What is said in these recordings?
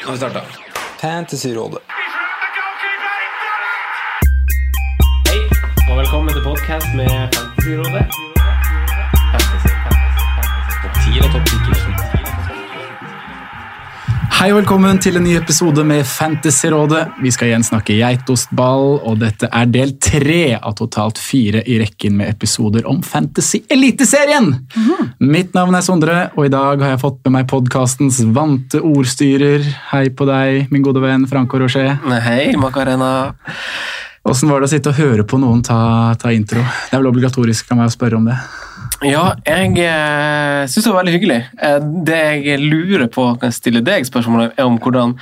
Nå har vi starta. Fantasyrådet. Hei, og velkommen til podcast med Fantasyrådet. Fantasy, fantasy, fantasy. Topp 10 eller topp 10 Hei og velkommen til en ny episode med Fantasyrådet. Vi skal igjen snakke geitostball, og dette er del tre av totalt fire i rekken med episoder om Fantasy-eliteserien. Mitt navn er Sondre, og i dag har jeg fått med meg podkastens vante ordstyrer. Hei på deg, min gode venn Franco Rocher. Hei, Macarena. Åssen var det å sitte og høre på noen ta, ta intro? Det er vel obligatorisk av meg å spørre om det. Ja, jeg eh, syns det var veldig hyggelig. Eh, det jeg lurer på, kan jeg stille deg spørsmål er om hvordan,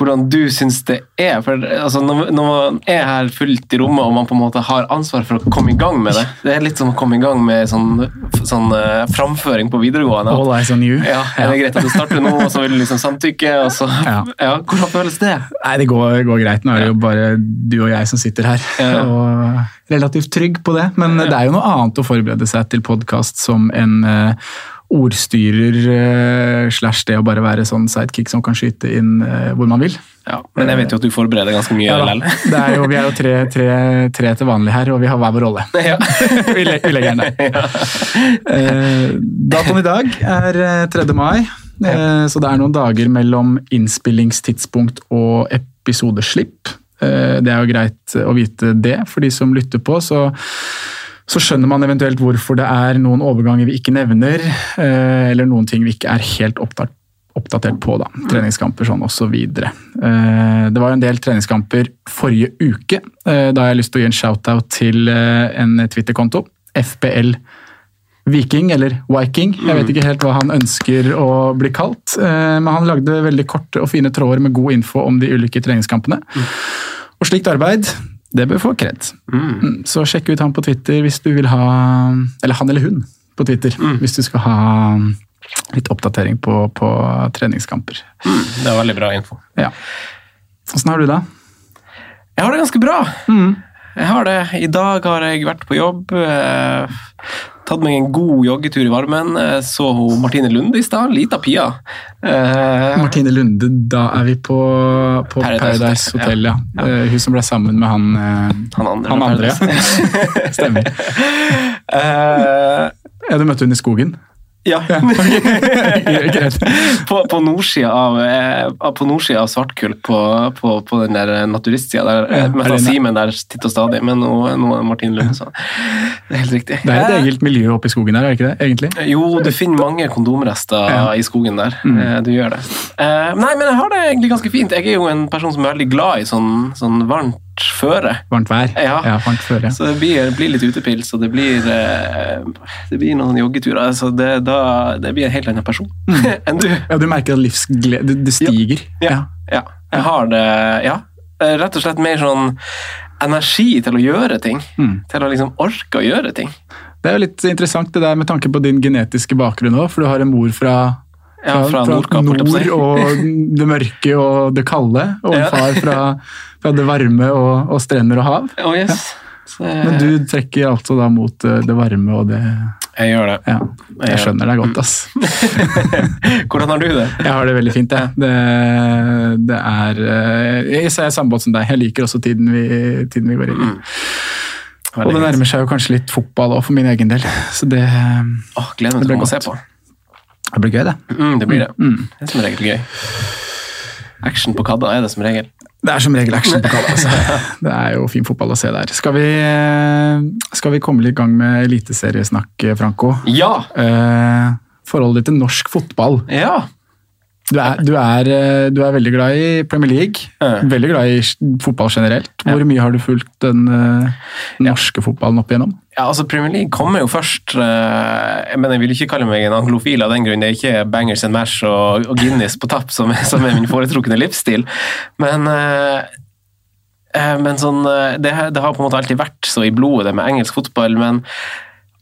hvordan du syns det er. For altså, når, man er her fullt i rommet og man på en måte har ansvar for å komme i gang med det Det er litt som å komme i gang med sånn, sånn uh, framføring på videregående. All eyes on you. Ja, er det greit at du starter nå, og så vil du liksom samtykke? Og så, Ja. ja. Hvordan føles det? Nei, det går, går greit. Nå er det jo bare du og jeg som sitter her. Ja. Og relativt trygg på det. Men det er jo noe annet å forberede seg til podkast som en eh, ordstyrer uh, slash det å bare være sånn sidekick som kan skyte inn uh, hvor man vil. Ja, men jeg vet jo at du forbereder ganske mye. Ja, det er jo, vi er jo tre, tre, tre til vanlig her, og vi har hver vår rolle. Ja. vi, le, vi legger den der. Uh, datoen i dag er eh, 3. mai, så det er noen dager mellom innspillingstidspunkt og episodeslipp. Det er jo greit å vite det for de som lytter på. så så skjønner man eventuelt hvorfor det er noen overganger vi ikke nevner, eh, eller noen ting vi ikke er helt oppdatert på. da, Treningskamper sånn osv. Eh, det var en del treningskamper forrige uke. Eh, da har jeg lyst til å gi en shout-out til en Twitter-konto. FBL Viking, eller Viking. Jeg vet ikke helt hva han ønsker å bli kalt. Men han lagde veldig korte og fine tråder med god info om de ulike treningskampene. Og slikt arbeid, det bør få kred. Mm, Så sjekk ut han på Twitter hvis du vil ha Eller han eller hun på Twitter. Hvis du skal ha litt oppdatering på, på treningskamper. Det er veldig bra info. Ja. Åssen har du det? Jeg har det ganske bra. Jeg har det. I dag har jeg vært på jobb. Eh, tatt meg en god joggetur i varmen. Så hun Martine Lunde i stad. Lita Pia. Eh, Martine Lunde, da er vi på, på Paradise Paradise, Hotel, ja. ja. Eh, Hun som ble sammen med han uh, han andre. Han andre, ja. Stemmer. Uh, Ja, du møtte hun i skogen? Ja. Greit. på, på nordsida av, eh, på nordsida av Svartkull, på, på, på den der naturistsida, der Ja, jeg møtte Simen der titt og stadig, men nå, nå er Martin Lund, så det er helt riktig. Det er et Eh, eget miljø oppe i skogen der, er det ikke det? egentlig? Jo, du finner mange kondomrester Ja. I skogen der. Mm. Du gjør det. Eh, nei, men jeg har det egentlig ganske fint. Jeg er jo en person som er veldig glad i sånn, sånn varmt føre. Varmt vær. Ja. varmt føre. Ja. Så det blir, blir litt utepils, og det blir, eh, det blir noen joggeturer. Altså det, da, det blir en helt annen person enn du. ja, du merker at livsglede det, stiger. Ja. ja. Jeg har det Ja. Rett og slett mer sånn energi til å gjøre ting. Mm. Til å liksom orke å gjøre ting. Det er jo litt interessant det der med tanke på din genetiske bakgrunn òg, for du har en mor fra, Ja, fra fra, si. nord og det mørke og det kalde, og en Ja. far fra, det varme og, og strender og hav. Oh, yes. Så, Men du trekker altså da mot eh, det varme og det Jeg gjør det. Ja, jeg skjønner deg godt, ass. Hvordan har du det? Jeg har det veldig fint, jeg. Det, det er eh, Jeg er samme båt som deg. Jeg liker også tiden vi, tiden vi går inn i. Og det nærmer seg jo kanskje litt fotball òg, for min egen del. Så det, oh, gleder meg Det til å se på. det blir gøy, det. Mm, det blir det. Mm. Det er som regel gøy. Action på Kadda er det som regel. Det er som regel action på Kadda. Altså. Det er jo fin fotball å se der. Skal vi, eh, skal vi komme litt i gang med eliteseriesnakk, Franco? Ja! Eh, forholdet ditt til norsk fotball. Ja! Du er, du, er, eh, du er, veldig glad i Premier League, Ja. veldig glad i fotball generelt. Hvor mye har du fulgt den norske fotballen opp igjennom? Ja, altså Premier League kommer jo først eh, Men jeg vil ikke kalle meg en anglofil av den grunn. Det er ikke bangers and mash og, Guinness på tapp som, som er min foretrukne livsstil. Men eh, eh, men sånn, det, det har på en måte alltid vært så i blodet det med engelsk fotball. Men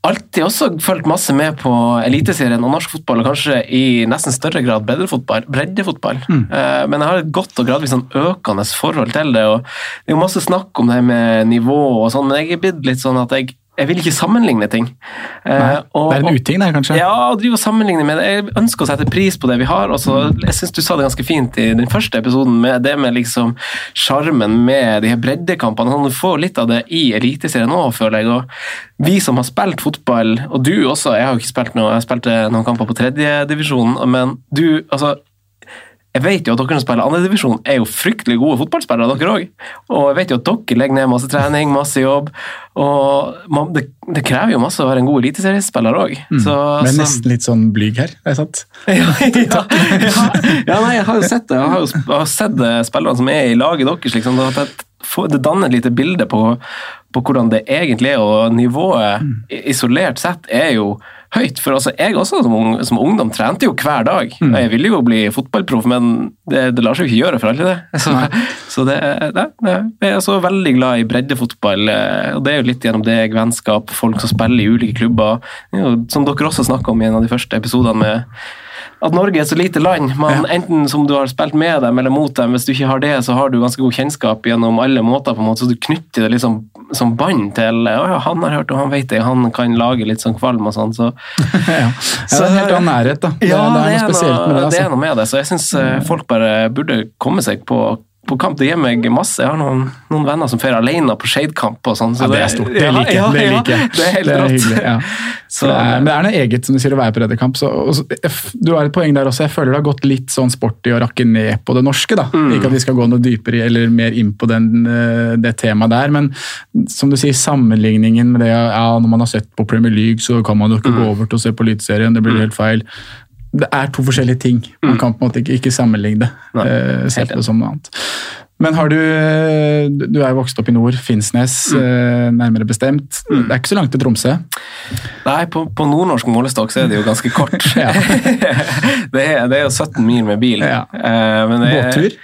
alltid også fulgt masse med på Eliteserien og norsk fotball, og kanskje i nesten større grad breddefotball. breddefotball. Mm. Men jeg har et godt og gradvis sånn økende forhold til det. og Det er jo masse snakk om det med nivå og sånn, men jeg er blitt litt sånn at jeg, jeg vil ikke sammenligne ting. Eh, Nei, og- det er en uting, det, kanskje? ja, å drive og sammenligne med det. Jeg ønsker å sette pris på det vi har. Også, jeg synes Du sa det ganske fint i den første episoden, med det med liksom sjarmen med de her breddekampene. Sånn, du får litt av det i Eliteserien òg, føler jeg. og Vi som har spilt fotball, og du også, jeg har jo ikke spilt noe, jeg spilte noen kamper på tredjedivisjon, men du altså jeg vet jo at dere som spiller andredivisjon, er jo fryktelig gode fotballspillere, dere òg. Og jeg vet jo at dere legger ned masse trening, masse jobb. Og man, det, det krever jo masse å være en god eliteseriespiller òg. Mm. Men nesten litt sånn blyg her, er jeg sant? ja, ja, ja, ja, nei, jeg har jo sett det. Jeg har jo jeg har sett spillerne som er i laget deres. Liksom, at får- det danner et lite bilde på, på hvordan det egentlig er, og nivået i- isolert sett er jo høyt. For altså, jeg også som, ung, som ungdom trente jo hver dag. Og Jeg ville jo bli fotballproff, men det, det lar seg jo ikke gjøre for alltid, det. Så, så det, det, det, jeg er så veldig glad i breddefotball, eh, og det er jo litt gjennom deg, vennskap, folk som spiller i ulike klubber. Er jo, Som dere også snakka om i en av de første episodene med at Norge er et så lite land. Man, Enten som du har spilt med dem eller mot dem. Hvis du ikke har det, så har du ganske god kjennskap gjennom alle måter. på en måte, Så du knytter det liksom som bånd til å ja, han har hørt og han vet det, han kan lage litt sånn kvalm og sånn. Så, ja. ja, det er en helt annen nærhet, da. Det, ja, det er noe spesielt med det. det Altså. er noe med det. Så jeg syns folk bare burde komme seg på på kamp, Det gir meg masse. Jeg har noen, noen venner som drar alene på Skeid-kamp. og sånn. så Ja, det er stort. Det liker jeg. ja, Det ja, liker. Det er helt Det er rått. Så, men det er noe eget som du sier å være på Redderkamp. Så, og du har et poeng der også. Jeg føler det har gått litt sånn sporty å rakke ned på det norske. da. Mm. Ikke at vi skal gå noe dypere eller mer inn på den, eh, det temaet der, men som du sier, sammenligningen med det ja, når man har sett på Premier League, så kan man jo Mm. ikke gå over til å se på Eliteserien. Det blir helt feil. Det er to forskjellige ting. Man kan på en måte ikke, ikke sammenligne det. Mm. Nei, eh, se på det som noe annet. Men har du Du er jo vokst opp i nord, Finnsnes Mm. eh, nærmere bestemt. Det er ikke så langt til Tromsø. Nei, på, på nordnorsk målestokk så er det jo ganske kort. Ja. det, er, det er jo 17 mil med bil. Ja. Eh, men det Båttur?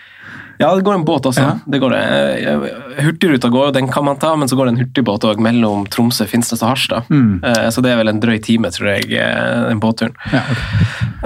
Ja, det går en båt også. Ja. Det går det. Eh, Hurtigruta går, den kan man ta, men så går det en hurtigbåt også mellom Tromsø, Finnsnes og Harstad. Mm. Så det er vel en drøy time, tror jeg, den båtturen. Ja, ok.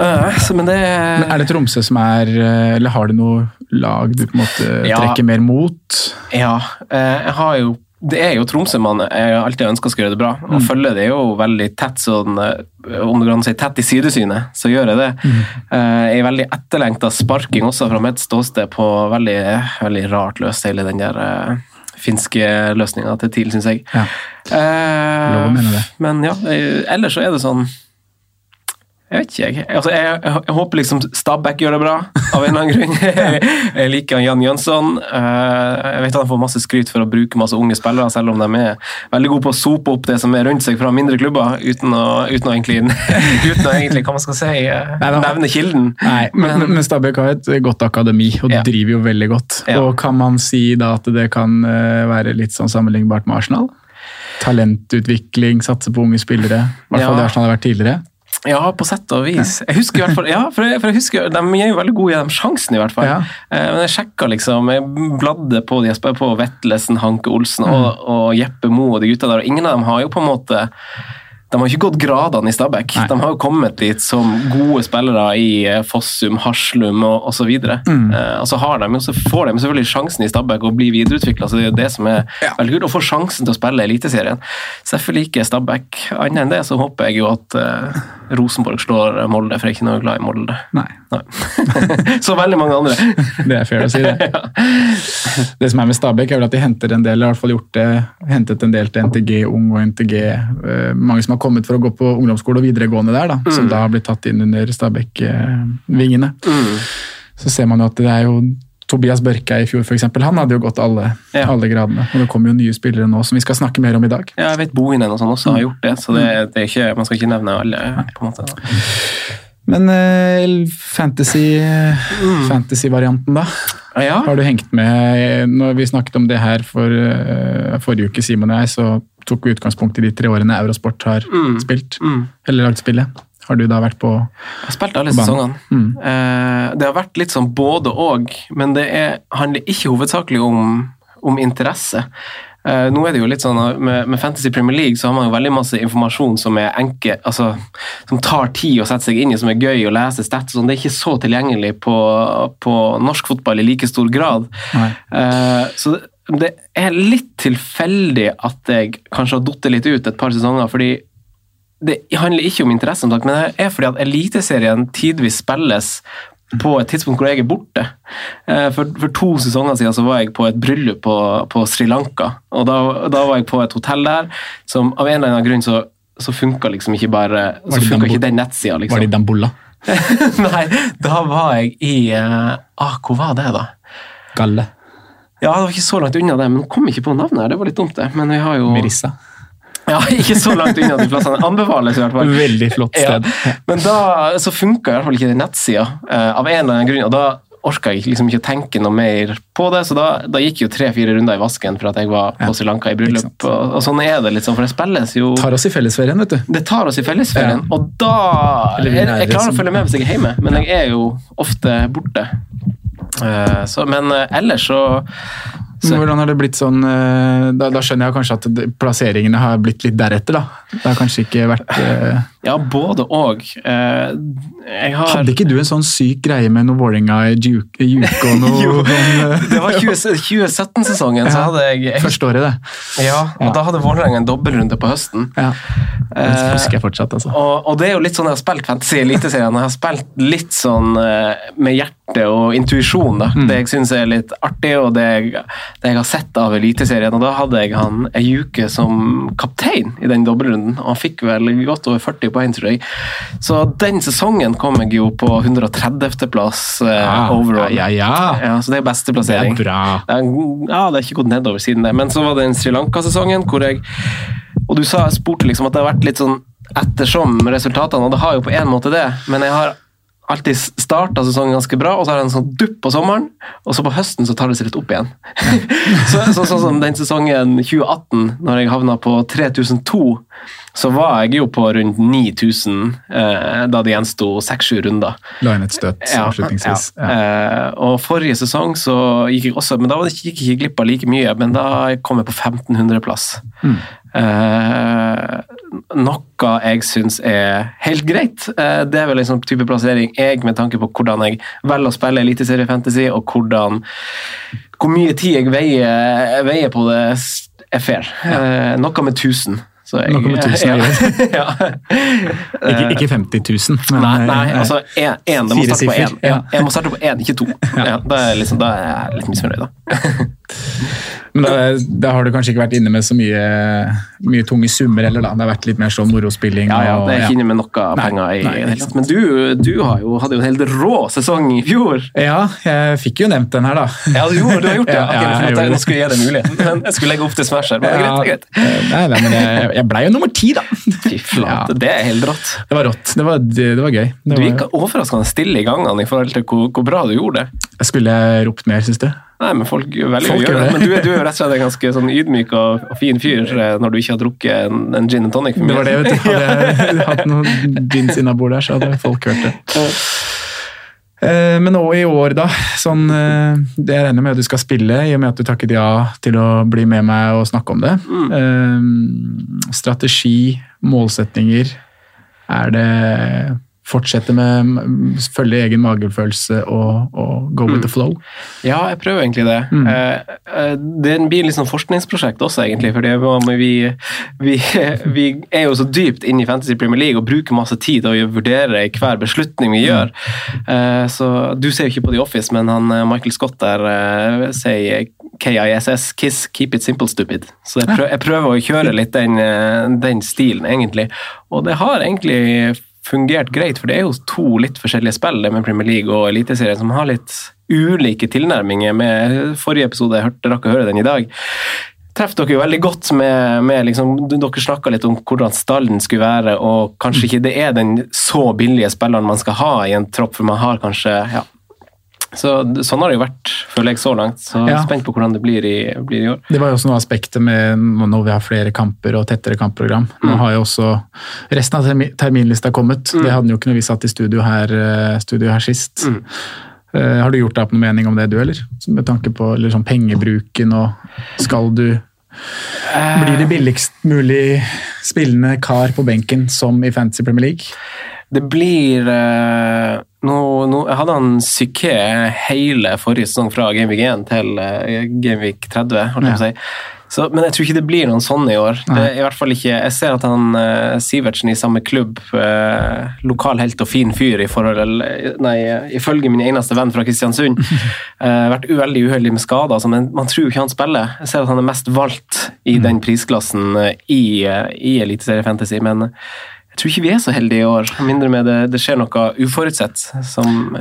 Eh, Så, men det Men er det Tromsø som er Eller har du noe lag du på en måte Ja. trekker mer mot? Ja, eh, jeg har jo det er jo Tromsø man jeg alltid ønska skal gjøre det bra, og følger det jo veldig tett sånn, eh, om det kan si tett i sidesynet, så gjør jeg det. Mm. Jeg er veldig etterlengta sparking også fra mitt ståsted på veldig, veldig rart løst, hele den der eh, finske løsninga til TIL, syns jeg. Ja. Eh, å. Men ja, eh, ellers så er det sånn jeg vet ikke, jeg. Altså, jeg, jeg, jeg håper liksom Stabæk gjør det bra, av en eller annen grunn. jeg, jeg liker Jan Jønsson. Eh, jeg vet han får masse skryt for å bruke masse unge spillere, selv om de er veldig gode på å sope opp det som er rundt seg fra mindre klubber, uten å, uten å egentlig, uten å egentlig hva man skal si, eh, Nei, da- nevne kilden. Nei, men, men Stabæk har et godt akademi, og Ja. driver jo veldig godt. Ja. Og Kan man si da at det kan eh, være litt sånn sammenlignbart med Arsenal? Talentutvikling, satse på unge spillere. I hvert fall Ja. det Arsenal har vært tidligere. Ja, på sett og vis. Jeg husker i hvert fall, ja, for jeg, for jeg husker, De er jo veldig gode i de sjansene, i hvert fall. Ja. Eh, Men jeg sjekka liksom, jeg bladde på de, på Vetlesen, Hanke Olsen og, og Jeppe Moe og de gutta der, og ingen av dem har jo på en måte de har ikke gått gradene i Stabæk. Nei. De har jo kommet dit som gode spillere i eh, Fossum, Haslum og osv. Mm. Eh, og så har de, så får de selvfølgelig sjansen i Stabæk å bli videreutvikla. Det er jo det som er veldig kult, å få sjansen til å spille Eliteserien. Selvfølgelig ikke Stabæk. Annet enn det så håper jeg jo at uh, Rosenborg slår Molde, for jeg er ikke noe glad i Molde. Nei, Nei. så veldig mange andre. det er fair å si det. Det som er med Stabæk, er vel at de henter en del, i hvert fall gjort det, hentet en del til NTG Ung og NTG. Uh, mange som har kommet for å gå på ungdomsskole og videregående der, da, som da har blitt tatt inn under Stabæk-vingene. så ser man jo at det er jo Tobias Børke i fjor, for eksempel, han hadde jo gått alle, Ja. alle gradene. Og det kommer jo nye spillere nå som vi skal snakke mer om i dag. Ja, jeg vet Bohinen og sånn også har gjort det, så det, det ikke, man skal ikke nevne alle. på en måte. Men eh, fantasy, fantasy-varianten, da? Ja, Har du hengt med Når vi snakket om det her for eh, forrige uke, Simon og jeg, så tok vi utgangspunkt i de tre årene Eurosport har spilt. Mm. Eller lagd spillet. Har du da vært på jeg har spilt alle sesongene. Mm. Eh, det har vært litt sånn både og, men det er, handler ikke hovedsakelig om, om interesse. Eh, nå er det jo litt sånn at med, med Fantasy Premier League så har man jo veldig masse informasjon som er enke, altså, som tar tid å sette seg inn i, som er gøy å lese stats. og Sånn. Det er ikke så tilgjengelig på, på norsk fotball i like stor grad. Eh, så det, det er litt tilfeldig at jeg kanskje har datt litt ut et par sesonger, fordi det handler ikke om interesse, men det er fordi at Eliteserien tidvis spilles på et tidspunkt hvor jeg er borte. Eh, For, for to sesonger siden så var jeg på et bryllup på, på Sri Lanka. og da, da var jeg på et hotell der som av en eller annen grunn så, så funka liksom ikke bare så de ikke den nettsida. Var det Liksom. i Dambulla? Nei, da var jeg i eh, ah, Hvor var det, da? Galle? Ja, det var ikke så langt unna det, men kom ikke på navnet. her, Det var litt dumt, det. Men vi har jo Merissa? Ja, ikke så langt unna de plassene. Anbefales i hvert fall. Veldig flott sted. Ja. Men da så funka i hvert fall ikke den nettsida, eh, av en eller annen grunn. og da orka jeg liksom ikke å tenke noe mer på det, så da, da gikk jo tre-fire runder i vasken for at jeg var på Sri Lanka i bryllup. Og, og sånn er det sånn, for det spilles jo Tar oss i fellesferien, vet du. Det tar oss i fellesferien, Ja. og da jeg, jeg klarer å følge med hvis jeg er hjemme, men jeg er jo ofte borte. Eh, så, men eh, ellers så, så Hvordan har det blitt sånn eh, Da, da skjønner jeg kanskje at plasseringene har blitt litt deretter, da. Det har kanskje ikke vært uh... Ja, både og. Uh, har Hadde ikke du en sånn syk greie med noe Vålerenga i Juke og noe Jo, sånn, Det var 20 2017-sesongen, så hadde jeg, jeg Første året, det. Ja, og Ja. da hadde Vålerenga en dobbeltrunde på høsten. Ja. Det husker jeg fortsatt, altså. Og, og det er jo litt sånn jeg har spilt Fantasy Eliteserien. Jeg har spilt litt sånn med hjerte og intuisjon. da. Mm. Det jeg syns er litt artig, og det jeg, det jeg har sett av Eliteserien. Og da hadde jeg han ei uke som kaptein i den dobbeltrunden, og han fikk vel godt over 40 poeng, tror jeg. Så den sesongen kom jeg jo på 130.-plass uh, ja, overall. Ja, ja, ja. Så det er beste Det er bra. Det er, ja, det er ikke gått nedover siden det. Men så var det den Sri Lanka-sesongen hvor jeg Og du sa, spurte liksom at det har vært litt sånn ettersom resultatene, og det har jo på en måte det, men jeg har alltid starta sesongen ganske bra, og så har han en sånn dupp på sommeren, og så på høsten så tar det seg litt opp igjen. så, så, sånn som den sesongen 2018, når jeg havna på 3002, så var jeg jo på rundt 9000 eh, da det gjensto seks-sju runder. La inn et støt avslutningsvis. Ja. Ja. Eh, og forrige sesong så gikk jeg også, men da var det ikke, gikk jeg ikke glipp av like mye, men da kom jeg på 1500-plass. Mm. Eh, noe jeg syns er helt greit. Eh, det er vel en sånn type plassering jeg, med tanke på hvordan jeg velger å spille Eliteserie Fantasy, og hvordan, hvor mye tid jeg veier, veier på det, er fair. Eh, noe med 1000. Så jeg, Noe med 1000 er ja. Ikke, ikke 50 000, men Nei, nei, eh, altså én. Det må starte på én. Ja. Jeg må starte på én, ikke to. Ja, da, er jeg liksom, da er jeg litt misfornøyd, da. Men da, da har du kanskje ikke vært inne med så mye, mye tunge summer heller, da. Det har vært litt mer sånn morospilling. Ja, ja, det er ikke inne med noe Nei, penger i nei, tatt. Men du, du har jo, hadde jo en helt rå sesong i fjor. Ja, jeg fikk jo nevnt den her, da. Ja, du, du har gjort det. Ja, Ok, ja, jeg gjorde at skulle gi deg muligheten. Men jeg skulle legge opp til Smash her. Men det er greit, det er greit. Nei, nei, men jeg, jeg blei jo nummer ti, da. Fy flate, det er helt rått. Det var rått. Det var, det, det var gøy. Det Du var, gikk overraskende stille i gangene i forhold til hvor, hvor bra du gjorde det. Jeg Skulle ropt mer, syns du? Nei, men folk velger å gjøre det. Men du, du er jo rett og slett en ganske sånn ydmyk og, og fin fyr eh, når du ikke har drukket en, en gin and tonic. for Det var det, vet du. Hadde jeg hatt noen gins innabords der, så hadde folk hørt det. Eh, Men òg i år, da. Sånn, eh, det jeg regner med at du skal spille, i og med at du takket ja til å bli med meg og snakke om det. Mm. Strategi, målsetninger. Er det fortsette med følge egen magefølelse og, og go with the flow? Ja, jeg prøver egentlig det. Mm. Eh, eh, Det blir litt sånn forskningsprosjekt også, egentlig. For vi, vi, vi er jo så dypt inne i Fantasy Premier League og bruker masse tid til å vurdere hver beslutning vi gjør. Eh, Så Du ser jo ikke på The Office, men han, Michael Scott der sier KISS, Kiss, Keep it simple, stupid. Så jeg prøver, jeg prøver å kjøre litt den, den stilen, egentlig. Og det har egentlig fungert greit, for det er jo to litt forskjellige spill med Premier League og Eliteserien som har litt ulike tilnærminger. med Forrige episode, jeg hørte, rakk å høre den i dag Treff dere jo veldig godt med, med liksom, Dere snakka litt om hvordan stallen skulle være, og kanskje ikke det er den så billige spilleren man skal ha i en tropp, for man har kanskje ja. Så, sånn har det jo vært, føler jeg, så langt. Så er spent på hvordan det blir i, blir i, år. Det var jo også noe aspektet med når vi har flere kamper og tettere kampprogram. Nå mm. har jo også resten av terminlista kommet. Mm. Det hadde den jo ikke når vi satt i studio her, eh, studio her sist. Mm. Uh, har du gjort deg opp noen mening om det, du, eller? Med tanke på sånn pengebruken og Skal du blir det billigst mulig spillende kar på benken som i Fantasy Premier League? Det blir uh, nå, nå, hadde han Psyké hele forrige sesong fra Gameweek 1 til uh, Gameweek 30. holdt jeg på å si. Så, men jeg tror ikke det blir noen sånn i år. Det, i hvert fall ikke, Jeg ser at han uh, Sivertsen i samme klubb, uh, lokal helt og fin fyr i forhold, nei, ifølge min eneste venn fra Kristiansund, uh, vært veldig uheldig med skader, altså, men man tror jo ikke han spiller. Jeg ser at han er mest valgt i mm. den prisklassen uh, i, i Eliteserie Fantasy, men jeg tror ikke vi er så heldige i år, mindre med det, det skjer noe uforutsett som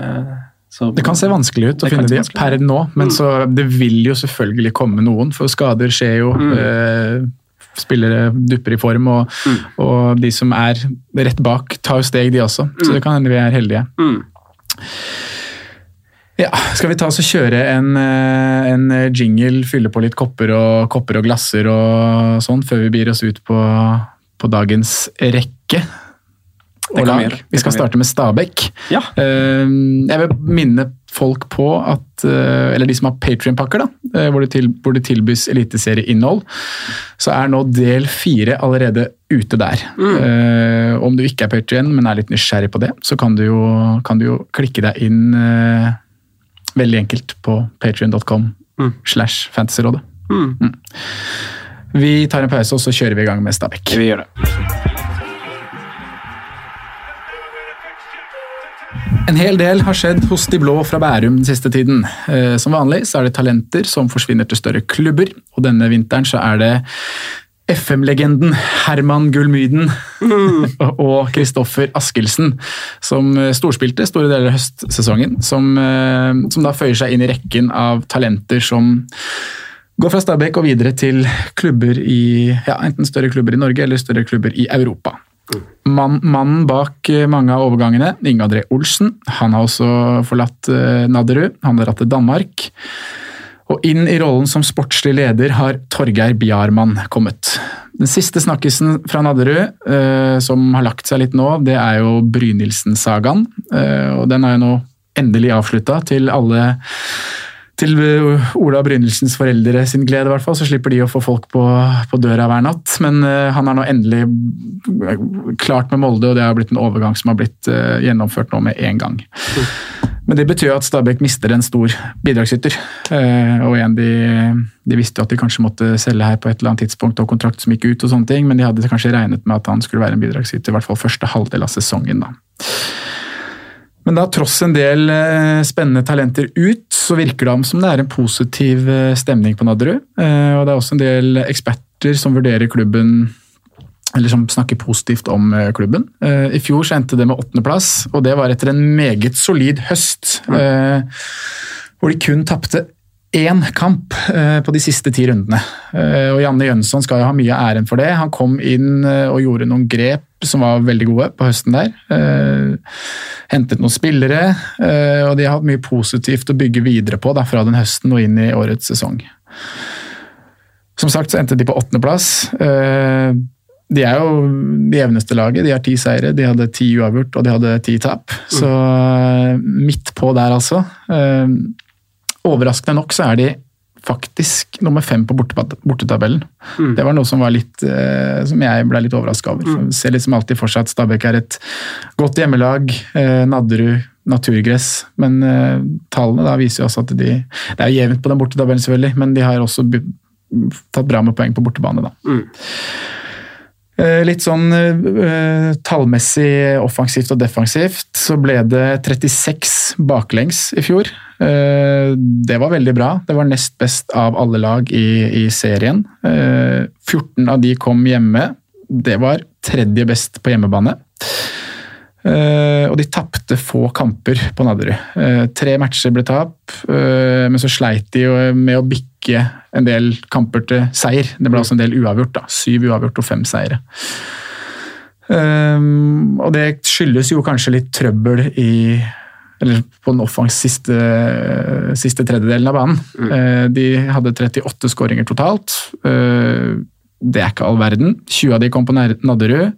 så, det kan se vanskelig ut å finne de per nå, men mm. så, det vil jo selvfølgelig komme noen, for skader skjer jo. Mm. Eh, spillere dupper i form, og, mm. og, de som er rett bak, tar jo steg, de også. Så mm. det kan hende vi er heldige. Mm. Ja, Skal vi ta oss og kjøre en, eh, en, jingle, fylle på litt kopper og, kopper og glasser og sånn, før vi bier oss ut på, på dagens rekke? Det kan Vi gjøre. Vi skal starte med Stabæk. Ja. Ehm, jeg vil minne folk på at eh, Eller de som har Patrion-pakker, da, hvor, hvor, det tilbys eliteserieinnhold, så er nå del fire allerede ute der. Mm. Uh, om du ikke er Patrion, men er litt nysgjerrig på det, så kan du jo, kan du jo klikke deg inn veldig enkelt på patrion.com mm. slash fantasyrådet. Mm. Vi tar en pause, og så kjører vi i gang med Stabæk. Vi gjør det. En hel del har skjedd hos de blå fra Bærum den siste tiden. Eh, som vanlig så er det talenter som forsvinner til større klubber, og denne vinteren så er det FM-legenden Herman Gullmyden mm. og Kristoffer Askildsen som eh, storspilte store deler av høstsesongen. Som, eh, som, da føyer seg inn i rekken av talenter som går fra Stabæk og videre til klubber i ja, enten større klubber i Norge eller større klubber i Europa. Man, mannen bak eh, mange av overgangene, Inge André Olsen, han har også forlatt uh, Nadderud. Han har dratt til Danmark. Og inn i rollen som sportslig leder har Torgeir Bjarmann kommet. Den siste snakkisen fra Nadderud, uh, som har lagt seg litt nå, det er jo Brynildsen-sagaen. Uh, og den er jo nå endelig avslutta til alle til Ola Brynildsens foreldre sin glede, i hvert fall, så slipper de å få folk på, på døra hver natt. Men uh, han er nå endelig eh, klart med Molde, og det har blitt en overgang som har blitt uh, gjennomført nå med en gang. Men det betyr at Stabæk mister en stor bidragsyter. Uh, og igjen, de, de, visste jo at de kanskje måtte selge her på et eller annet tidspunkt, og kontrakt som gikk ut, og sånne ting, men de hadde kanskje regnet med at han skulle være en bidragsyter, i hvert fall første halvdel av sesongen. da. Men da, tross en del eh, spennende talenter ut, så virker det som det er en positiv eh, stemning på Nadderud. Eh, og det er også en del eksperter som vurderer klubben eller som snakker positivt om klubben. I fjor så endte det med åttendeplass, og det var etter en meget solid høst. Mm. Hvor de kun tapte én kamp på de siste ti rundene. Og Janne Jønsson skal jo ha mye av æren for det. Han kom inn og gjorde noen grep som var veldig gode på høsten der. Hentet noen spillere, og de har hatt mye positivt å bygge videre på da, fra den høsten og inn i årets sesong. Som sagt så endte de på åttendeplass. De er jo det jevneste laget. De har ti seire, de hadde ti uavgjort og de hadde ti tap. Så midt på der, altså. Overraskende nok så er de faktisk nummer fem på bortetabellen. Mm. Det var noe som, var litt, eh, som jeg ble litt overraska over. Mm. Ser liksom alltid for seg at Stabæk er et godt hjemmelag. Eh, Nadderud naturgress. Men eh, tallene da viser jo også at de Det er jevnt på den bortetabellen, selvfølgelig, men de har også tatt bra med poeng på bortebane, da. Mm. Eh, litt sånn uh, tallmessig offensivt og defensivt, så ble det 36 baklengs i fjor. Uh, det var veldig bra. Det var nest best av alle lag i, i serien. Uh, 14 av de kom hjemme. Det var tredje best på hjemmebane. Og de tapte få kamper på Nadderud. Tre matcher ble tap, men så sleit de med å bikke en del kamper til seier. Det ble også en del uavgjort. da, Syv uavgjort og fem seire. Um, og det skyldes jo kanskje litt trøbbel i eller på den offense siste, siste tredjedelen av banen. Mm. Uh, de hadde 38 skåringer totalt. Uh, det er ikke all verden. 20 av de kom på Nadderud.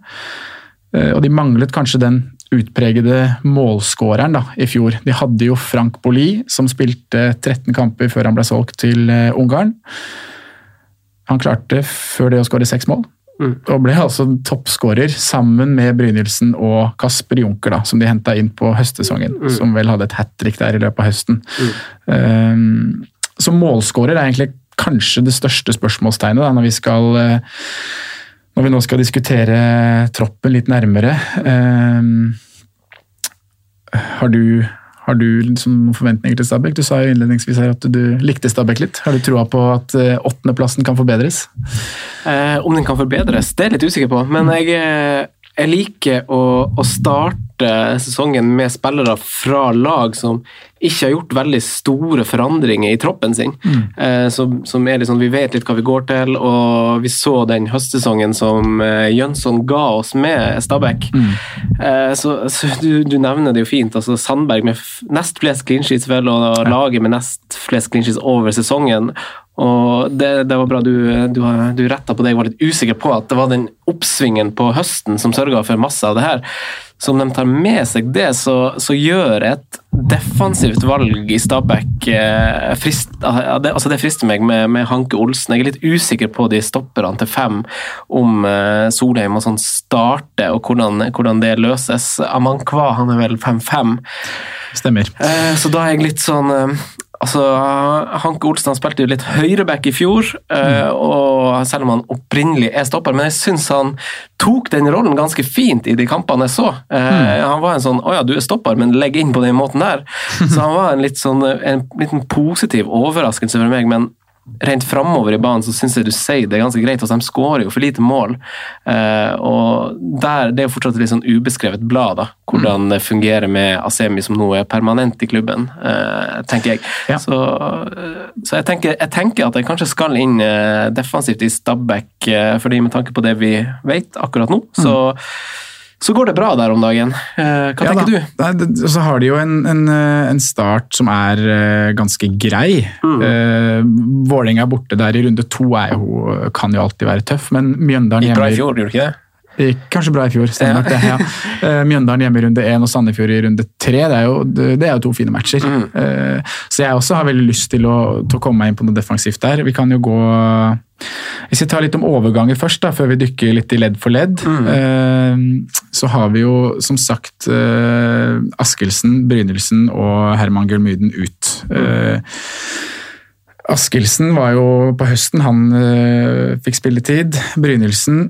Uh, og de manglet kanskje den utpregede målskåreren da, i fjor. De hadde jo Frank Boli, som spilte 13 kamper før han ble solgt til Ungarn. Han klarte før det å skåre seks mål. Mm. Og ble altså toppskårer sammen med Brynildsen og Kasper Junker, da, som de henta inn på høstsesongen. Mm. Som vel hadde et hat trick der i løpet av høsten. Mm. Um, så målskårer er egentlig kanskje det største spørsmålstegnet da, når vi skal uh, når vi nå skal diskutere troppen litt nærmere. Um, har du har du liksom noen forventninger til Stabæk? Du sa jo innledningsvis her at du likte Stabæk litt. Har du troa på at eh, åttendeplassen kan forbedres? Eh, om den kan forbedres, det er jeg litt usikker på. Men jeg, eh, jeg liker å, å starte sesongen med spillere fra lag som ikke har gjort veldig store forandringer i troppen sin. Mm. Eh, som, som, er liksom, Vi vet litt hva vi går til, og vi så den høstsesongen som eh, Jønsson ga oss med Stabæk. Mm. Eh, så, så du, du, nevner det jo fint. altså Sandberg med nest flest clean sheets vel, og laget med nest flest clean sheets over sesongen. Og det, det, var bra du, du, du retta på det jeg var litt usikker på, at det var den oppsvingen på høsten som sørga for masse av det her som de tar med seg det, så, så gjør et defensivt valg i Stabæk eh, frist, det, altså det frister meg med, med, Hanke Olsen. Jeg er litt usikker på de stopperne til fem, om eh, Solheim og sånn starter, og hvordan, hvordan det løses. Amankwa han er vel 5-5. Stemmer. Eh, så da er jeg litt sånn eh, Altså, Hanke Olsen han spilte jo litt høyreback i fjor, mm. og selv om han opprinnelig er stopper. Men jeg syns han tok den rollen ganske fint i de kampene jeg så. Eh, mm. Han var en sånn 'Å ja, du er stopper, men legg inn på den måten der'. Så han var en litt sånn en liten positiv overraskelse for meg. men rent framover i banen så syns jeg du sier det er ganske greit. Altså, de skårer jo for lite mål. Eh, og der, Det er jo fortsatt et litt sånn ubeskrevet blad, da, hvordan mm. det fungerer med Asemi, som nå er permanent i klubben, eh, tenker jeg. Ja. Så, uh, så jeg, tenker, jeg, tenker, at jeg kanskje skal inn defensivt i Stabæk, fordi med tanke på det vi vet akkurat nå, så mm så går det bra der om dagen. Eh, hva ja, tenker da. du? Så har de jo en, en, eh, en start som er eh, ganske grei. Mm. Uh, Vålerenga borte der i runde to jo, kan jo alltid være tøff, men Mjøndalen hjemme Gikk bra i fjor, gjorde du ikke det? Kanskje bra i fjor. Ja. Det, ja. Mjøndalen hjemme i runde én og Sandefjord i runde tre. Det er jo, det er jo to fine matcher. Mm. Så jeg også har veldig lyst til å, til å komme meg inn på noe defensivt der. Vi kan jo gå hvis vi tar litt om overganger først, da, før vi dykker litt i ledd for ledd, mm. eh, så har vi jo som sagt eh, Askelsen, Brynildsen og Herman Gulmyden ut. Mm. Eh, Askelsen var jo på høsten, han eh, fikk spilletid. Brynildsen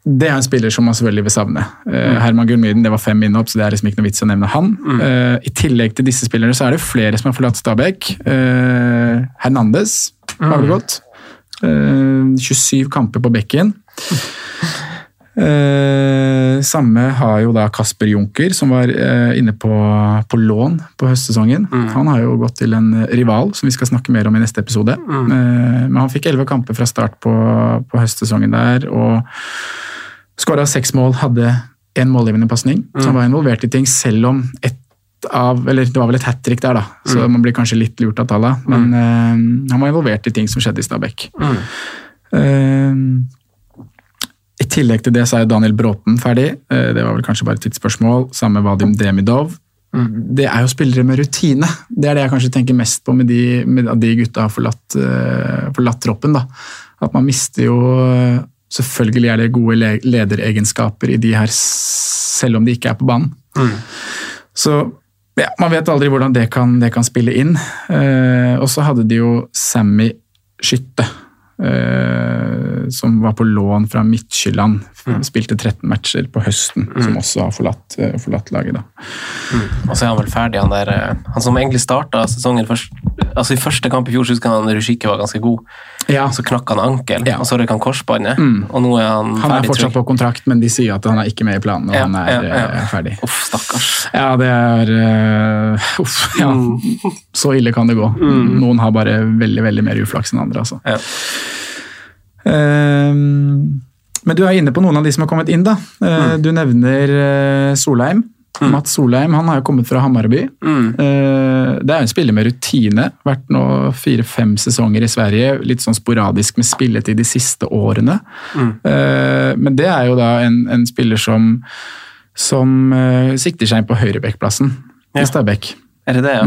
det er en spiller som man selvfølgelig vil savne. Uh, Herman Gullmyden, det var fem innhopp, så det er liksom ikke noe vits å nevne han. Mm. Uh, I tillegg til disse spillerne så er det flere som har forlatt Stabæk. Uh, Hernandez har vel mm. gått. 27 eh, kamper på bekken. Uh, samme har jo da Kasper Junker, som var eh, inne på, på, lån på høstsesongen. Mm. Han har jo gått til en rival, som vi skal snakke mer om i neste episode. Mm. Eh, men han fikk elleve kamper fra start på, på høstsesongen der, og skåra seks mål, hadde én målgivende pasning. Mm. Så han var involvert i ting, selv om et av Eller det var vel et hat trick der, da, så mm. man blir kanskje litt lurt av tallet. Men mm. uh, han var involvert i ting som skjedde i Stabæk. Mm. Tillegg til det så er Daniel Bråten ferdig. Uh, det var vel kanskje bare et tidsspørsmål. Samme Vadim Demidov. Mm. Det er jo spillere med rutine. Det er det jeg kanskje tenker mest på med de, med at de gutta har forlatt, forlatt troppen. da. At man mister jo Selvfølgelig er det gode lederegenskaper i de her, selv om de ikke er på banen. Mm. Så ja, Man vet aldri hvordan det kan, det kan spille inn. Eh, og så hadde de jo Sammy Skytte. Eh, som var på lån fra Midtjylland. Spilte 13 matcher på høsten, som også har forlatt, eh, forlatt laget. da. Og så er han vel ferdig, han der eh, Han som egentlig starta sesongen først Altså I første kamp i fjor så husker han Rushike var ganske god. Ja, Så knakk han ankel, Ja. og så røk han korsbåndet. Og nå er han, Han er fortsatt på kontrakt, men de sier at han er ikke med i planen, og Ja, han er eh, ferdig. Uff, stakkars. Ja, det er uh, Uff, ja. Så ille kan det gå. Noen har bare veldig veldig mer uflaks enn andre, altså. Ja. Um, men du er inne på noen av de som har kommet inn, da. Mm. Du nevner eh, Solheim. Mats Solheim han har jo kommet fra Hammarby. Eh, det er en spiller med rutine. Vært nå fire-fem sesonger i Sverige. Litt sånn sporadisk med spilletid de siste årene. Eh, men det er jo da en, en spiller som, som eh, sikter seg inn på høyrebekkplassen Ja. i Stabæk. Er det det, ja?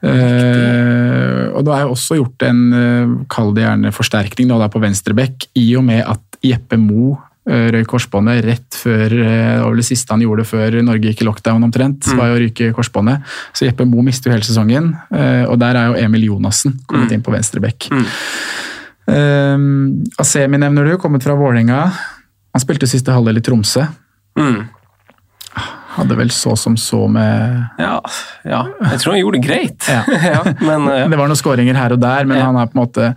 Eh, og da er jo også gjort en, uh, kall det gjerne forsterkning nå da på venstrebekk, i og med at Jeppe Mo uh, røyk korsbåndet rett før uh, det var vel det siste han gjorde før Norge gikk i lockdown omtrent, var jo å ryke korsbåndet. Så Jeppe Mo mister jo hele sesongen, uh, og der er jo Emil Jonassen kommet inn på venstrebekk. Uh, Asemi nevner du, kommet fra Vålerenga. Han spilte siste halvdel i Tromsø. Mm. Hadde vel så som så med Ja, ja. Jeg tror han gjorde det greit. Ja. Ja, men uh, Det var noen skåringer her og der, men han er på en måte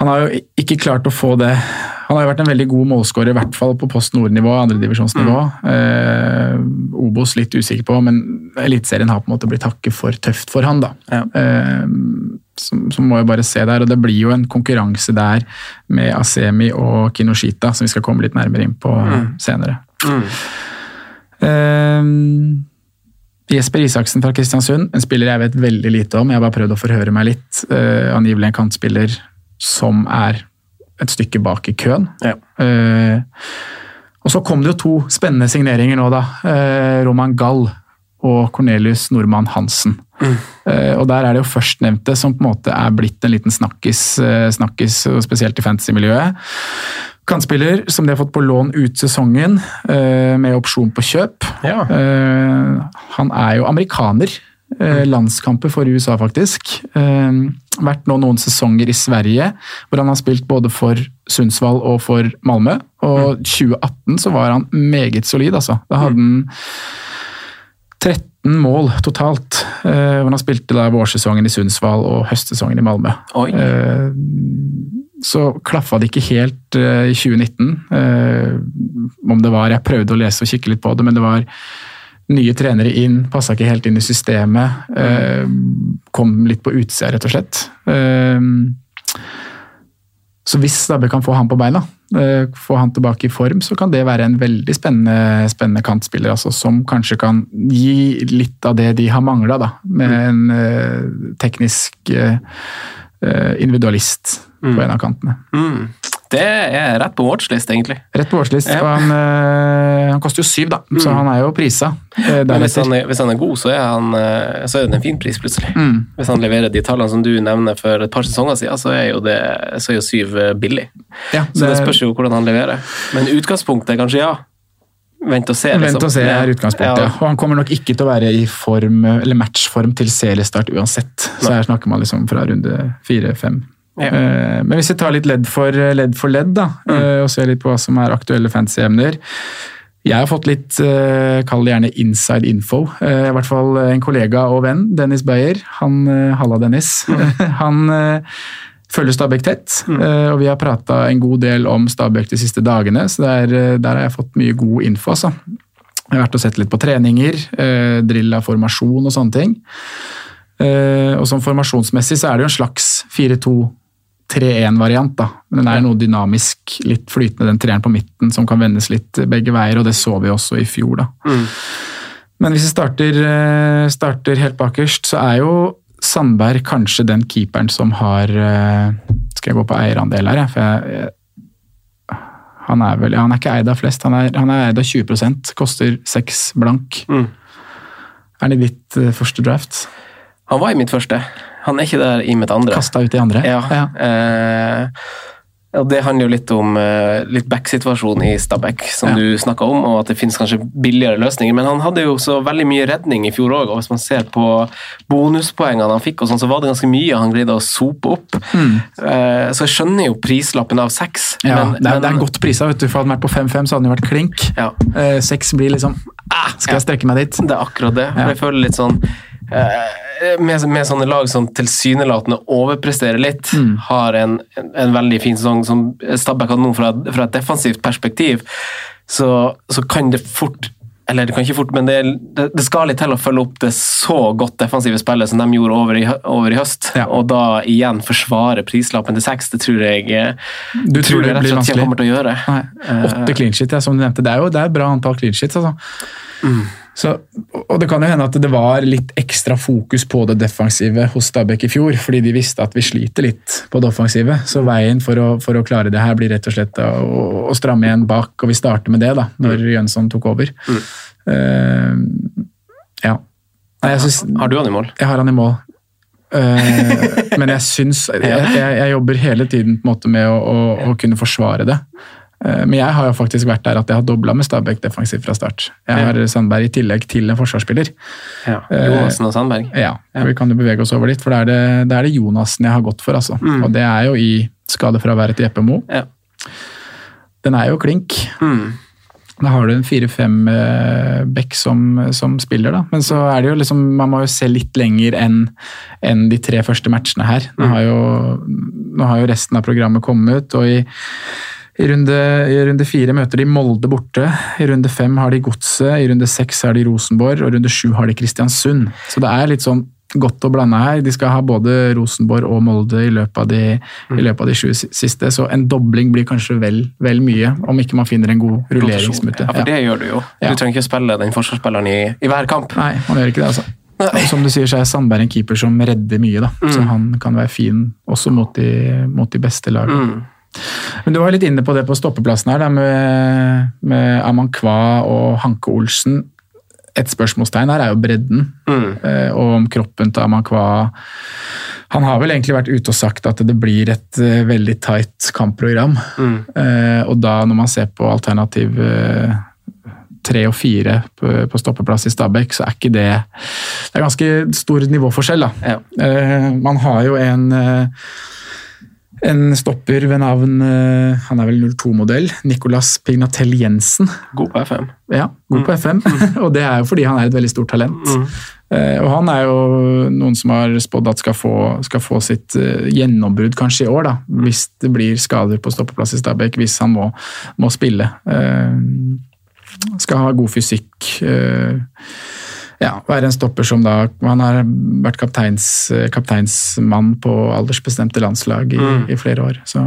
Han har jo ikke klart å få det Han har jo vært en veldig god målskårer, i hvert fall på Post Nord-nivå, andredivisjonsnivå. Mm. Eh, Obos litt usikker på, men Eliteserien har på en måte blitt hakket for tøft for han, da. Ja. Eh, så, så må jeg bare se der, og det blir jo en konkurranse der med Asemi og Kinoshita, som vi skal komme litt nærmere inn på senere. Mm. Eh, Jesper Isaksen fra Kristiansund, en spiller jeg vet veldig lite om. Jeg har bare prøvd å forhøre meg litt. Uh, angivelig en kantspiller som er et stykke bak i køen. Ja. Uh, og så kom det jo to spennende signeringer nå, da. Uh, Roman Gall og Cornelius Normann Hansen. Eh, og der er det jo førstnevnte som på en måte er blitt en liten snakkis, snakkis spesielt i fantasy-miljøet. Kantspiller som de har fått på lån ut sesongen, eh, med opsjon på kjøp. Ja. Eh, han er jo amerikaner. Eh, landskamper for USA, faktisk. Vært nå noen sesonger i Sverige, hvor han har spilt både for Sundsvall og for Malmö. Og 2018 så var han meget solid, altså. Da hadde han 13 mål totalt. Hvor han spilte da vårsesongen i Sundsvall og høstsesongen i Malmö. Oi. Så klaffa det ikke helt eh, i 2019. Eh, om det var Jeg prøvde å lese og kikke litt på det, men det var nye trenere inn, passa ikke helt inn i systemet. Eh, kom litt på utsida, rett og slett. Så hvis Stabbe kan få han på beina, få han tilbake i form, så kan det være en veldig spennende, spennende kantspiller, altså, som kanskje kan gi litt av det de har mangla, med en eh, teknisk eh, individualist på en av kantene. Mm. Det er rett på watchlist, egentlig. Rett på watchlist, Ja. og han, øh, han koster jo syv, da, så han er jo prisa. Øh, Men hvis han, er, hvis han er god, så er, han, eh, så er det en fin pris, plutselig. Mm. Hvis han leverer de tallene som du nevner for et par sesonger siden, så er jo, det, så er jo syv billig. Ja, Så det spørs jo hvordan han leverer. Men utgangspunktet er kanskje ja. Vent og se. Vent liksom. og se er utgangspunktet, ja. Og han kommer nok ikke til å være i form, eller matchform til seriestart uansett. Så her snakker man liksom fra runde fire-fem. Ja. Eh, Men hvis vi tar litt ledd for ledd, for ledd da, mm. og ser litt på hva som er aktuelle fantasy-emner. Jeg har fått litt, eh, kall det gjerne inside info. Eh, I hvert fall en kollega og venn, Dennis Beyer. Han, eh, Halla, Dennis. Han eh, følger Stabæk tett, mm. og vi har prata en god del om Stabæk de siste dagene, så der, eh, der har jeg fått mye god info. altså. Jeg har vært og sett litt på treninger, eh, drill av formasjon og sånne ting. Eh, og som formasjonsmessig så er det jo en slags 4-2-3-1-variant, da. Men den er noe dynamisk, litt flytende, den treeren på midten som kan vendes litt begge veier, og det så vi også i fjor, da. Men hvis vi starter, eh, starter helt bakerst, så er jo Sandberg kanskje den keeperen som har eh, Skal jeg gå på eierandel her, for jeg, jeg han er, vel, ja, han er ikke eid av flest, han er, han er eid av 20% koster 6 blank. Mm. Er han i ditt eh, første draft? Han var i mitt første. Han er ikke der i mitt andre. Kasta ut i andre? Ja. Eh, Og Det handler jo litt om eh, litt back-situasjonen i Stabæk, som Ja. du snakka om, og at det finnes kanskje billigere løsninger. Men han hadde jo så veldig mye redning i fjor òg, og hvis man ser på bonuspoengene han fikk, og sånn, så var det ganske mye han greide å sope opp. Eh, så jeg skjønner jo prislappen av seks. Mm. Ja, men, det, er, det er godt prisa. vet du, For hadde han vært på 5-5, så hadde han jo vært klink. Ja. Eh, Seks blir liksom ah, Skal jeg strekke meg dit? Det er akkurat det. Ja. jeg føler litt sånn med, med sånne lag som tilsynelatende overpresterer litt, Mm. har en, en, en veldig fin sesong som Stabæk hadde nå fra, fra et defensivt perspektiv, så, så kan det fort eller det kan ikke fort, men det, det, det skal litt til å følge opp det så godt defensive spillet som de gjorde over i, over i høst. Ja. Og da igjen forsvare prislappen til seks, det tror jeg eh, Du tror det jeg rett og blir slett ikke vanskelig? kommer til å gjøre. Åtte clean shit, ja, som du nevnte. Det er jo det er et bra antall clean shits. Altså. Så, og det kan jo hende at det var litt ekstra fokus på det defensive hos Stabæk i fjor, fordi de visste at vi sliter litt på det offensive. Så veien for å, for å klare det her blir rett og slett å, å stramme igjen bak, og vi starter med det da, når Jønsson tok over. Eh, ja. Nei, synes, Har du han i mål? jeg har han i mål. Uh, men jeg syns jeg, jeg, jeg jobber hele tiden på en måte med å, å, å kunne forsvare det. Eh, men jeg har jo faktisk vært der at jeg har dobla med Stabæk defensivt fra start. Jeg har Sandberg i tillegg til en forsvarsspiller. Ja. Eh, Jonassen og Sandberg. Ja, Vi kan jo bevege oss over litt, for det er det, det, er det Jonassen jeg har gått for. altså. Og det er jo i skadefraværet til Jeppe Moe. Ja. Den er jo klink. Mm. Da har du en fire-fem eh, back som, som spiller, da. Men så er det jo liksom Man må jo se litt lenger enn en de tre første matchene her. Nå har jo, nå har jo resten av programmet kommet, og i, i, runde, i runde fire møter de Molde borte. I runde fem har de Godset, i runde seks har de Rosenborg, og i runde sju har de Kristiansund. Så det er litt sånn godt å blande her. De skal ha både Rosenborg og Molde i løpet av de, i løpet av de sju siste, så en dobling blir kanskje vel, vel mye, om ikke man finner en god rulleringsmute. Ja, for det gjør du jo. Ja. Du trenger ikke spille den forsvarsspilleren i, i hver kamp. Nei, man gjør ikke det, altså. Og som du sier, så er Sandberg en keeper som redder mye, da. Så han kan være fin også mot de, mot de beste lagene. Men du var litt inne på det på stoppeplassen her, da, med, med Amankwa og Hanke Olsen. Et spørsmålstegn her er jo bredden, eh, og om kroppen til Amankwa Han har vel egentlig vært ute og sagt at det blir et eh, veldig tight kampprogram. Eh, og da, når man ser på alternativ tre og fire på, stoppeplass i Stabæk, så er ikke det Det er ganske stor nivåforskjell, da. Ja. Man har jo en en stopper ved navn eh, Han er vel 02-modell. Nicolas Pignatell Jensen. God på FM. Ja, god på FM. og det er jo fordi han er et veldig stort talent. Eh, og han er jo noen som har spådd at skal få, skal få sitt eh, gjennombrudd kanskje i år, da, hvis det blir skader på stoppeplass i Stabæk, hvis han må, må spille. Skal ha god fysikk. Eh, ja, være en stopper som da Han har vært kapteins, kapteinsmann på aldersbestemte landslag i, i flere år. Så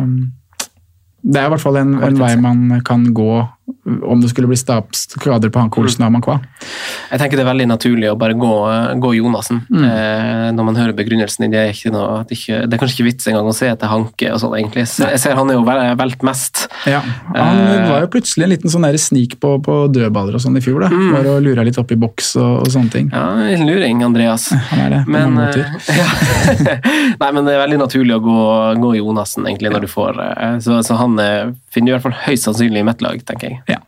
det er i hvert fall en, en vei man kan gå om det skulle bli skader på Hanke Olsen og Amankwa. Jeg tenker det er veldig naturlig å bare gå, gå Jonassen. Mm. Eh, når man hører begrunnelsen. Det er, noe, det, ikke, det er kanskje ikke vits engang å se etter Hanke og sånn, egentlig. Jeg ser han er jo valgt mest. Ja, Han Eh. var jo plutselig en liten sånn snik på, på dødballer og sånn i fjor. da. Mm. Bare å lure litt opp i boks og, og sånne ting. Ja, en luring, Andreas. Han er det på Men, mange eh, måter. ja. Nei, men det er veldig naturlig å gå, gå Jonassen, egentlig, når du får eh, Så, så han finner finner i hvert fall høyst sannsynlig i mitt lag, tenker jeg. Ja.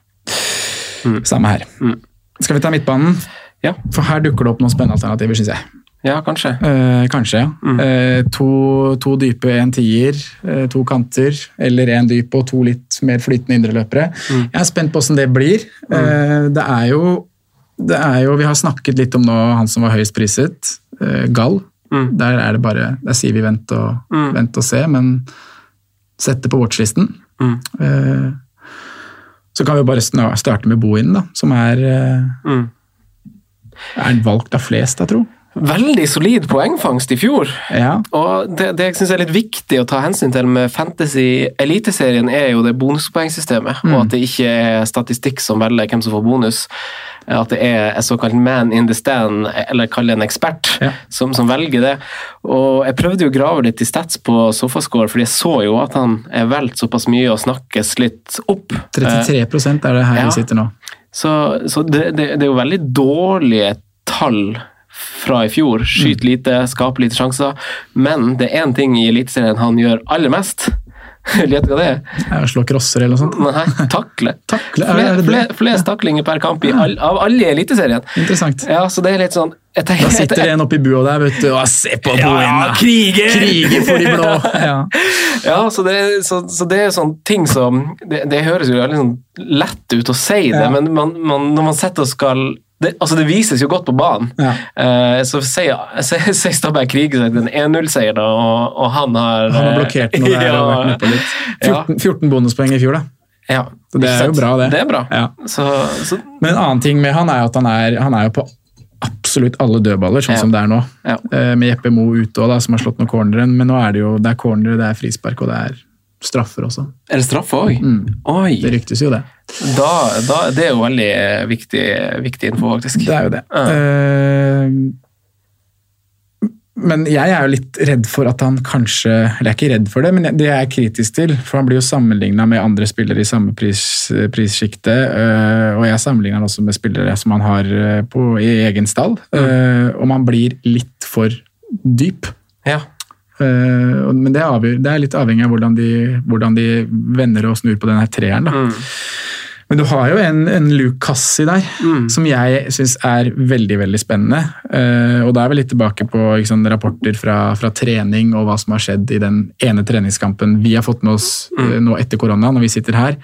Samme her. Skal vi ta midtbanen? Ja, For her dukker det opp noen spennende alternativer, syns jeg. ja kanskje. Eh, kanskje, ja. Eh, to, to dype, en tier, eh, to kanter, eller en dyp og to litt mer flytende indreløpere. Jeg er spent på hvordan det blir. Eh, det er jo det er jo, Vi har snakket litt om nå han som var høyest priset, eh, Gall. Der er det bare, der sier vi vent og, vent og se, men sett det på watchlisten. Eh, så kan vi bare starte med Bohinen, da, som er, mm. er valgt av flest, jeg tror. Veldig solid poengfangst i fjor. Ja, Og det, det jeg synes er litt viktig å ta hensyn til med Fantasy Eliteserien, er jo det bonuspoengsystemet, og at det ikke er statistikk som velger hvem som får bonus. At det er en såkalt man in the stand, eller kall det en ekspert, Ja. som, som velger det. Og jeg prøvde jo å grave litt i stats på Sofascore, fordi jeg så jo at han er valgt såpass mye og snakkes litt opp. 33% er det her ja. vi sitter nå. Så, så det, det, det er jo veldig dårlige tall fra i fjor. Skyter lite, skaper lite sjanser. Men det er én ting i Eliteserien han gjør aller mest. Gjett hva det er? Jeg slår crosser eller noe sånt. Nei, takle. Takle, er det, er det? fle- Flest taklinger per kamp i all, av alle i Eliteserien. Interessant. Ja, så det er litt sånn jeg tenker, Da sitter en oppi bua der, vet du. Og se på Ja, kriger! Kriger for de blå! Ja. Ja, så det, så, så det er sånne ting som Det, det høres jo veldig sånn lett ut å si det, Ja. men man, man, når man sitter og skal det, altså det vises jo godt på banen. Ja. Uh, så sier Stabæk Krige seg en 1-0-seier, da, og, og han har Han har blokkert noe der ja, og vært nedpå litt. Ja. 14, 14 bonuspoeng i fjor, da. Ja, Så det er jo bra, det. Det er bra. Ja. Så, så Men en annen ting med han er jo at han er, han er jo på absolutt alle dødballer, sånn Ja. som det er nå. Ja. Eh, Med Jeppe Mo ute òg, som har slått noen corneren. Men nå er det jo det er cornere, det er frispark og det er straffer også. er det straffe òg? Mm. Oi! Det ryktes jo det. Da, da, det er jo veldig eh, viktig, viktig info, faktisk. Det er jo det. Ja. Uh, men jeg er jo litt redd for at han kanskje Eller jeg er ikke redd for det, men det jeg er kritisk til. For han blir jo sammenligna med andre spillere i samme pris, prissjikte. Uh, og jeg sammenligner han også med spillere som han har på, i egen stall. øh, og man blir litt for dyp. Ja. Og- men det er, det litt avhengig av hvordan de, hvordan de vender og snur på denne treeren. da. Mm. Men du har jo en, en Luke Cassi der, som jeg syns er veldig veldig spennende. Uh, og da er vi litt tilbake på sant, rapporter fra, fra trening og hva som har skjedd i den ene treningskampen vi har fått med oss uh, nå etter korona, når vi sitter her.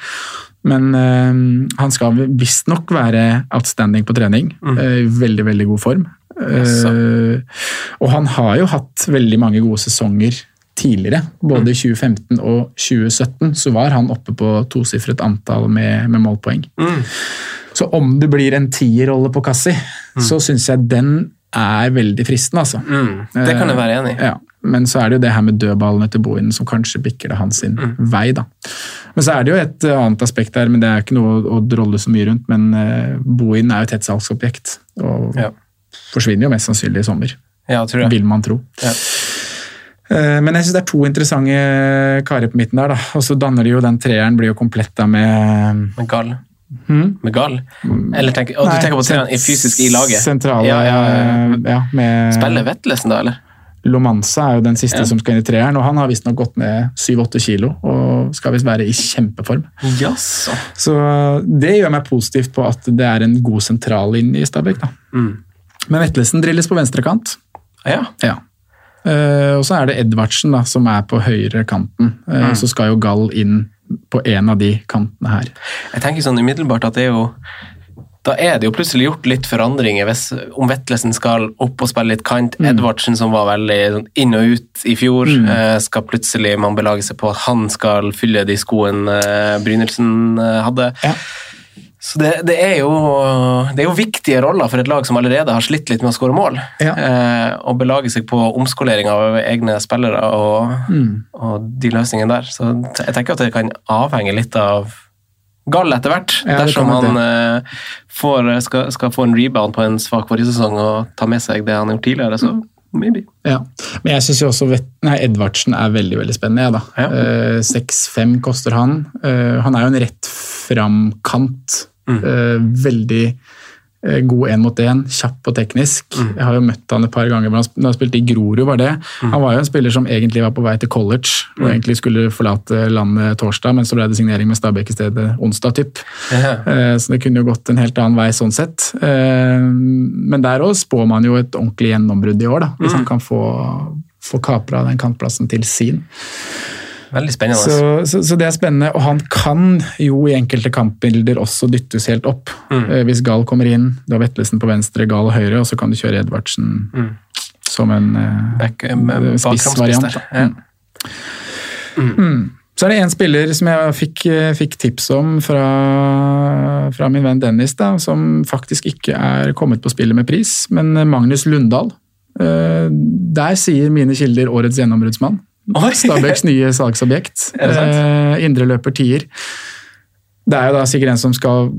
Men uh, han skal visstnok være outstanding på trening. Mm. Veldig, veldig god form. Eh, og han har jo hatt veldig mange gode sesonger tidligere. Både i 2015 og 2017 så var han oppe på tosifret antall med, med målpoeng. Så om det blir en tierrolle på Kassi, så syns jeg den er veldig fristende, altså. Mm. Det kan jeg være enig i. Ja, men så er det jo det her med dødballene til Bohinen som kanskje bikker det hans sin vei, da. Men så er det jo et eh, annet aspekt der, men det er ikke noe å, drolle så mye rundt. Men uh, Bohinen er jo et hett salgsobjekt, og Ja. Forsvinner jo mest sannsynlig i sommer. Ja, tror jeg. Vil man tro. Ja. Eh, Men jeg syns det er to interessante karer på midten der. da. Og så danner de jo den treeren, blir jo komplett da med Med Gall. Hmm? Med Gall? Eller tenker, Nei, du tenker på treeren i fysisk i laget? Sentrale Ja, ja, ja. ja, med Spiller Vetlesen da, eller? Lomanza er jo den siste Ja. som skal inn i treeren, og han har visstnok gått ned 7-8 kilo og skal visst være i kjempeform. Yes. Så det gjør meg positivt på at det er en god sentrallinje i Stabæk. da. Mm. Men Vetlesen drilles på venstrekant. Ja. Ja. Uh, og så er det Edvardsen da, som er på høyre kanten. Eh, Så skal jo Gall inn på en av de kantene her. Jeg tenker sånn umiddelbart at det er jo da er det jo plutselig gjort litt forandringer hvis, om Vetlesen skal opp og spille litt kant. Mm. Edvardsen, som var veldig sånn inn og ut i fjor, eh, skal plutselig man belage seg på at han skal fylle de skoene Brynildsen hadde. Ja. Så det, det, er jo, det er jo viktige roller for et lag som allerede har slitt litt med å skåre mål. Ja. Eh, og belage seg på omskolering av egne spillere og, Mm. og de løsningene der. Så jeg tenker at det kan avhenge litt av Gall etter hvert. Ja, dersom han eh, får, skal, skal få en rebound på en svak forrige sesong og ta med seg det han har gjort tidligere, så maybe. Ja, men jeg syns jo også nei, Edvardsen er veldig veldig spennende. Ja, da. Ja. Eh, 6-5 koster han. Eh, han er jo en rett fram kant. Mm. Eh, veldig eh, god én mot én, kjapp og teknisk. Mm. Jeg har jo møtt han et par ganger, når han spilte i Grorud, var det. Mm. Han var jo en spiller som egentlig var på vei til college, og egentlig skulle forlate landet torsdag, men så ble det signering med Stabæk i stedet onsdag, typ. Eh, Så det kunne jo gått en helt annen vei sånn sett. Eh, Men der òg spår man jo et ordentlig gjennombrudd i år, da, hvis han kan få, få kapra den kantplassen til sin. Veldig spennende. Så, så, så det er spennende, og han kan jo i enkelte kampbilder også dyttes helt opp. Mm. Hvis Gall kommer inn, du har Vetlesen på venstre, Gall høyre, og så kan du kjøre Edvardsen som en eh, Back, med eh, spissvariant. Ja. Mm. Så er det en spiller som jeg fikk, fikk tips om fra, fra min venn Dennis, da, som faktisk ikke er kommet på spillet med pris, men Magnus Lundahl. Eh, Der sier mine kilder årets gjennombruddsmann. Stabæks nye salgsobjekt. Eh, Indreløper tier. Det er jo da sikkert en som skal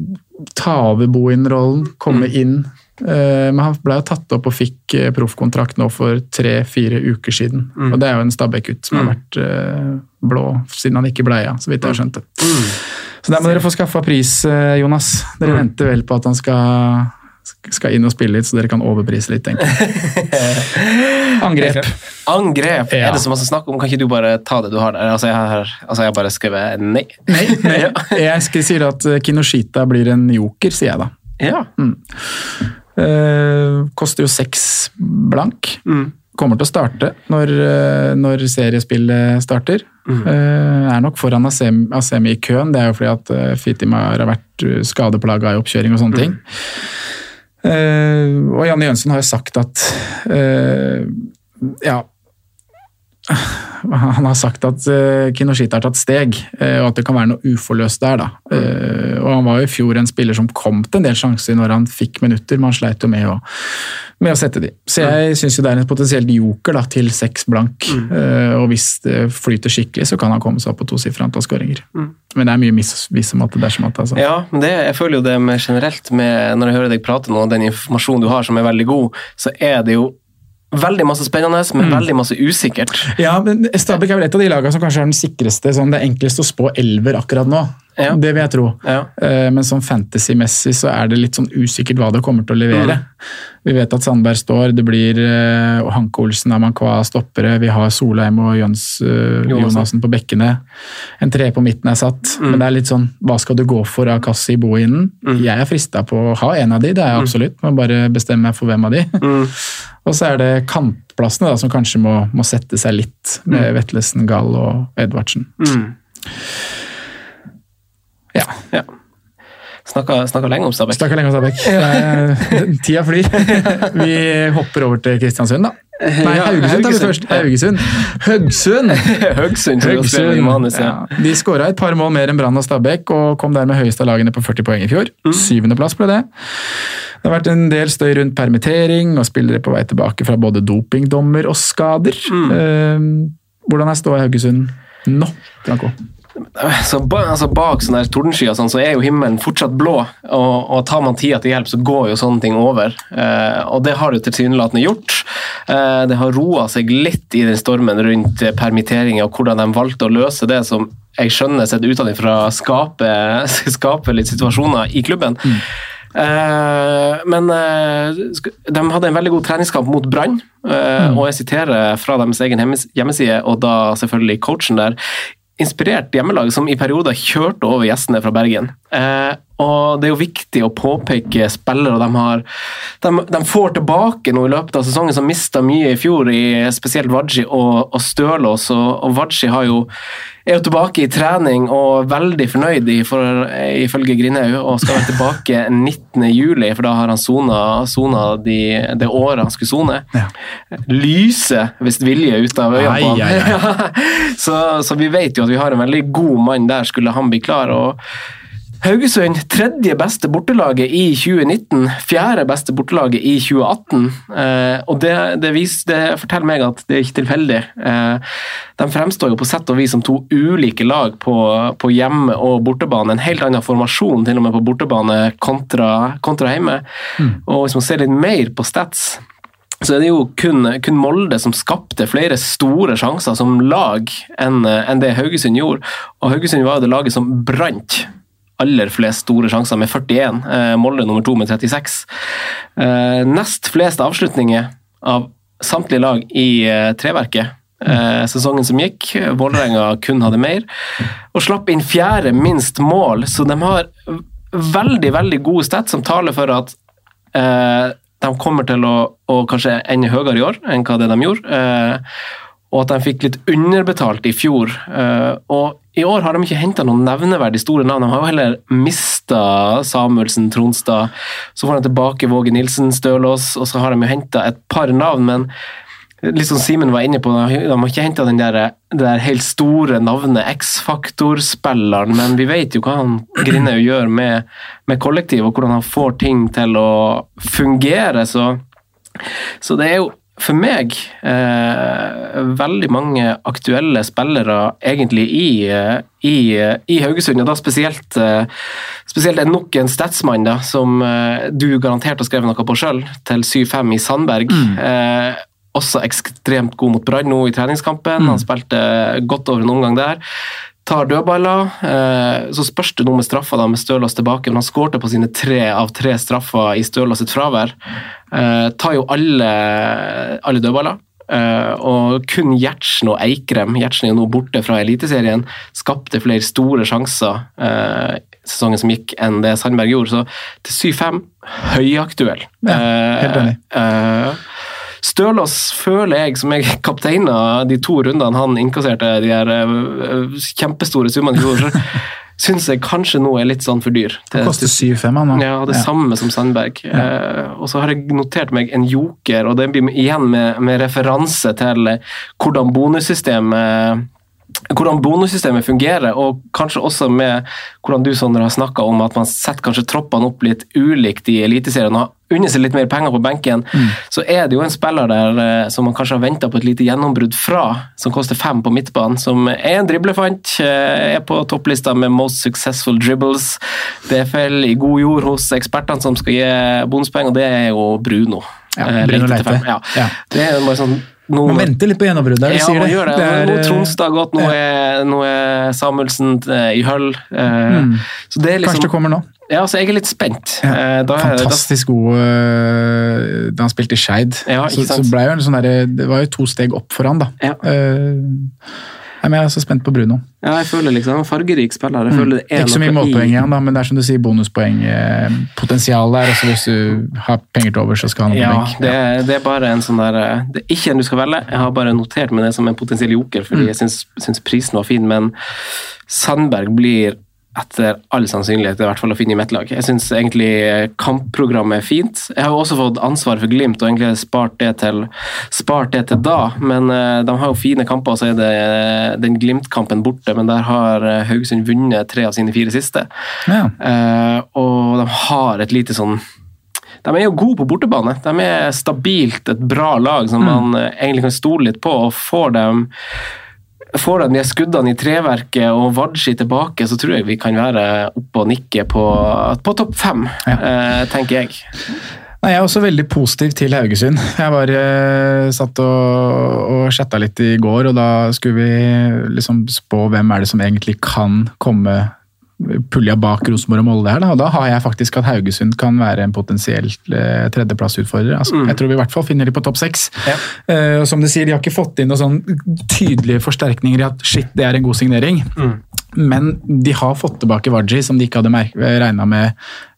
ta over Bohin-rollen, komme Mm. inn. Eh, Men han ble jo tatt opp og fikk eh, proffkontrakt nå for tre-fire uker siden. Mm. Og det er jo en Stabæk-gutt som har vært eh, blå siden han ikke bleia, så vidt jeg har skjønt det. Mm. Så der må dere få skaffa pris, eh, Jonas. Dere venter vel på at han skal skal inn og spille litt, så dere kan overprise litt, tenker jeg. Angrep. Angrep! Ja. Er det så masse snakk om? Kan ikke du bare ta det du har der? Altså, jeg har, altså, jeg har bare skrevet nei. Nei, nei. Jeg skal si at eh, Kinoshita blir en joker, sier jeg da. Ja. Eh, koster jo seks blank. Mm. Kommer til å starte når, eh, når seriespillet starter. Mm. Eh, er nok foran Asemi, Asemi i køen. Det er jo fordi at uh, Fitimar har vært skadeplaga i oppkjøring og sånne Mm. ting. Eh, og Janne Jønsson har jo sagt at eh, Ja. Han har sagt at uh, Kinoshita har tatt steg, eh, og at det kan være noe uforløst der. da. Eh, og Han var jo i fjor en spiller som kom til en del sjanser når han fikk minutter, men han sleit jo med å, med å sette de. Så jeg syns det er en potensielt joker da, til seks blank. Eh, og hvis det flyter skikkelig, så kan han komme seg opp på tosifra antall skåringer. Men det er mye visematte dersom at, altså. Ja, men det, jeg føler jo det med generelt med, Når jeg hører deg prate nå, den informasjonen du har som er veldig god, så er det jo veldig masse spennende, men veldig masse usikkert. Ja, men Stabæk er vel et av de lagene som kanskje er den sikreste. Sånn, det er enklest å spå elver akkurat nå. Ja. Det vil jeg tro. Ja. Eh, Men sånn fantasy-messig så er det litt sånn usikkert hva det kommer til å levere. Vi vet at Sandberg står, det blir eh, og Hanke Olsen, Amankwa stoppere. Vi har Solheim og Jøns uh, Jonassen. Jonassen på bekkene. En tre på midten er satt. Men det er litt sånn, hva skal du gå for av Kassi Bohinen? Jeg er frista på å ha en av de, det er jeg absolutt. Må bare bestemme meg for hvem av de. og så er det kantplassene da, som kanskje må, må sette seg litt, med Vetlesen, Gall og Edvardsen. Ja. Ja. Snakka, snakka lenge om Stabæk. Snakka lenge om Stabæk. Tida flyr. Vi hopper over til Kristiansund, da. Nei, Ja, Haugesund tar vi først. Haugesund! Har skrevet i manus, ja. Ja. De skåra et par mål mer enn Brann og Stabæk, og kom dermed høyest av lagene på 40 poeng i fjor. Mm. Syvendeplass ble det. Det har vært en del støy rundt permittering og spillere på vei tilbake fra både dopingdommer og skader. Mm. Eh, hvordan er ståa i Haugesund nå, Franco? Så ba, altså Bak sånne tordenskyer sånn, så er jo himmelen fortsatt blå, og, og tar man tida til hjelp, så går jo sånne ting over. Eh, og det har det tilsynelatende gjort. Eh, det har roa seg litt i den stormen rundt permitteringer og hvordan de valgte å løse det som jeg skjønner sett utenfra skaper, skape litt situasjoner i klubben. Eh, men eh, de hadde en veldig god treningskamp mot Brann, eh, og jeg siterer fra deres egen hjemmeside, og da selvfølgelig coachen der. Inspirert hjemmelag som i perioder kjørte over gjestene fra Bergen. Eh, og Det er jo viktig å påpeke spillere de har de, de får tilbake noe i løpet av sesongen som mista mye i fjor, i spesielt Wadji og, og Stølås. Og, og Wadji er jo tilbake i trening og veldig fornøyd i for, ifølge Grinhaug, og skal være tilbake 19. juli, for da har han sona, sona de, det året han skulle sone. Lyse hvis vilje ut av øynene på ai, så, så vi vet jo at vi har en veldig god mann der, skulle han bli klar. og Haugesund, tredje beste bortelaget i 2019. Fjerde beste bortelaget i 2018. Eh, og det, det, vis, det forteller meg at det er ikke tilfeldig. Eh, de fremstår jo på sett og vis som to ulike lag på, på hjemme- og bortebane. En helt annen formasjon til og med på bortebane kontra, kontra hjemme. Og hvis man ser litt mer på stats så er det jo kun, kun Molde som skapte flere store sjanser som lag enn enn det Haugesund gjorde. Og Haugesund var jo det laget som brant aller flest store sjanser med 41. Eh, Molde nummer to med 36. Eh, nest flest avslutninger av samtlige lag i eh, treverket. Sesongen som gikk. Vålerenga kun hadde mer. Og slapp inn fjerde minst mål, så de har veldig, veldig gode stats som taler for at de kommer til å, å kanskje ende høyere i år enn hva det de gjorde. Og at de fikk litt underbetalt i fjor. Og i år har de ikke henta noen nevneverdig store navn. De har jo heller mista Samuelsen, Tronstad. Så får de tilbake Våge Nilsen, Stølås, og så har de jo henta et par navn. men litt som Simen var inne på, de har ikke henta det der helt store navnet X-faktor-spilleren, men vi vet jo hva han Grindhaug gjør med, med kollektiv, og hvordan han får ting til å fungere. Så, så det er jo for meg eh, veldig mange aktuelle spillere egentlig i, eh, i, eh, i Haugesund, og da spesielt, eh, spesielt en nok en statsmann da, som eh, du garantert har skrevet noe på sjøl, til 7-5 i Sandberg. Eh, også ekstremt god mot Brann nå i treningskampen. Han spilte godt over en omgang der. Tar dødballer. Eh, så spørs det noe med straffa da, med Stølås tilbake, men han skårte på sine tre av tre straffer i Stølås sitt fravær. Eh, tar jo alle, alle dødballer. Eh, og kun Gjertsen og Eikrem, Gjertsen er jo nå borte fra Eliteserien, skapte flere store sjanser uh, sesongen som gikk, enn det Sandberg gjorde. Så til 7-5, høyaktuell. Ja, helt enig. Uh, Stølås føler jeg, som jeg kapteina de to rundene han innkasserte de her eh, kjempestore summene i fjor, syns jeg kanskje nå er litt sånn for dyr. Det koster 7-5, han nå. Ja, det Ja. samme som Sandberg. Eh, og så har jeg notert meg en joker, og det blir igjen med, med referanse til eh, hvordan bonussystemet hvordan bonussystemet fungerer, og kanskje også med hvordan du Sondre, har snakka om at man setter kanskje troppene opp litt ulikt i Eliteserien og har unnet seg litt mer penger på benken, så er det jo en spiller der eh, som man kanskje har venta på et lite gjennombrudd fra, som koster fem på midtbanen, som er en driblefant, eh, er på topplista med Most Successful Dribbles. Det faller i god jord hos ekspertene som skal gi bonuspenger, og det er jo Bruno. Ja, Eh, Bruno Leite. Ja. Ja. Det er bare sånn nå- Man venter litt på gjennombruddet, ja, sier man det. gjør det. Det er, nå eh, er Tronstad gått, nå, er, nå er Samuelsen eh, i høll. Mm. Så det er liksom, Kanskje det kommer nå. Ja, så jeg er litt spent. Ja, Eh, da fantastisk da- god da han spilte i Skeid. Ja, så, så ble jo en sånn det var jo to steg opp for han, da. Ja. Eh, men jeg er så spent på Bruno. Ja, jeg føler liksom fargerik spiller. Jeg føler det er Mm. Ikke så mye målpoeng igjen, da, men det er som du sier, bonuspoengpotensial der. Altså hvis du har penger til over, så skal han ha Ja, benk. det, er- det er bare en sånn der eh, Det er ikke en du skal velge. Jeg har bare notert meg det som en potensiell joker, Mm. fordi jeg syns, syns prisen var fin, men Sandberg blir etter all sannsynlighet i hvert fall å finne i mitt lag. Jeg syns egentlig kampprogrammet er fint. Jeg har jo også fått ansvar for Glimt og egentlig spart det til, spart det til da, men eh, de har jo fine kamper, og så er det eh, den Glimt-kampen borte, men der har eh, Haugesund vunnet tre av sine fire siste. Ja. Uh, og de har et lite sånn De er jo gode på bortebane. De er stabilt et bra lag som man eh, egentlig kan stole litt på. og Får dem Får de de skuddene i treverket og Wadji tilbake, så tror jeg vi kan være oppe og nikke på, på topp fem, ja. tenker jeg. Nei, Jeg er også veldig positiv til Haugesund. Jeg var, eh, satt og, og chatta litt i går, og da skulle vi liksom spå hvem er det som egentlig kan komme pulja bak Rosenborg og Molde her. Da. Og da har jeg faktisk at Haugesund kan være en potensiell eh, tredjeplassutfordrer. Altså, Jeg tror vi i hvert fall finner de på topp seks. Ja. Eh, som du sier, de har ikke fått inn noen sånn tydelige forsterkninger i at shit, det er en god signering. Men de har fått tilbake Waji, som de ikke hadde regna med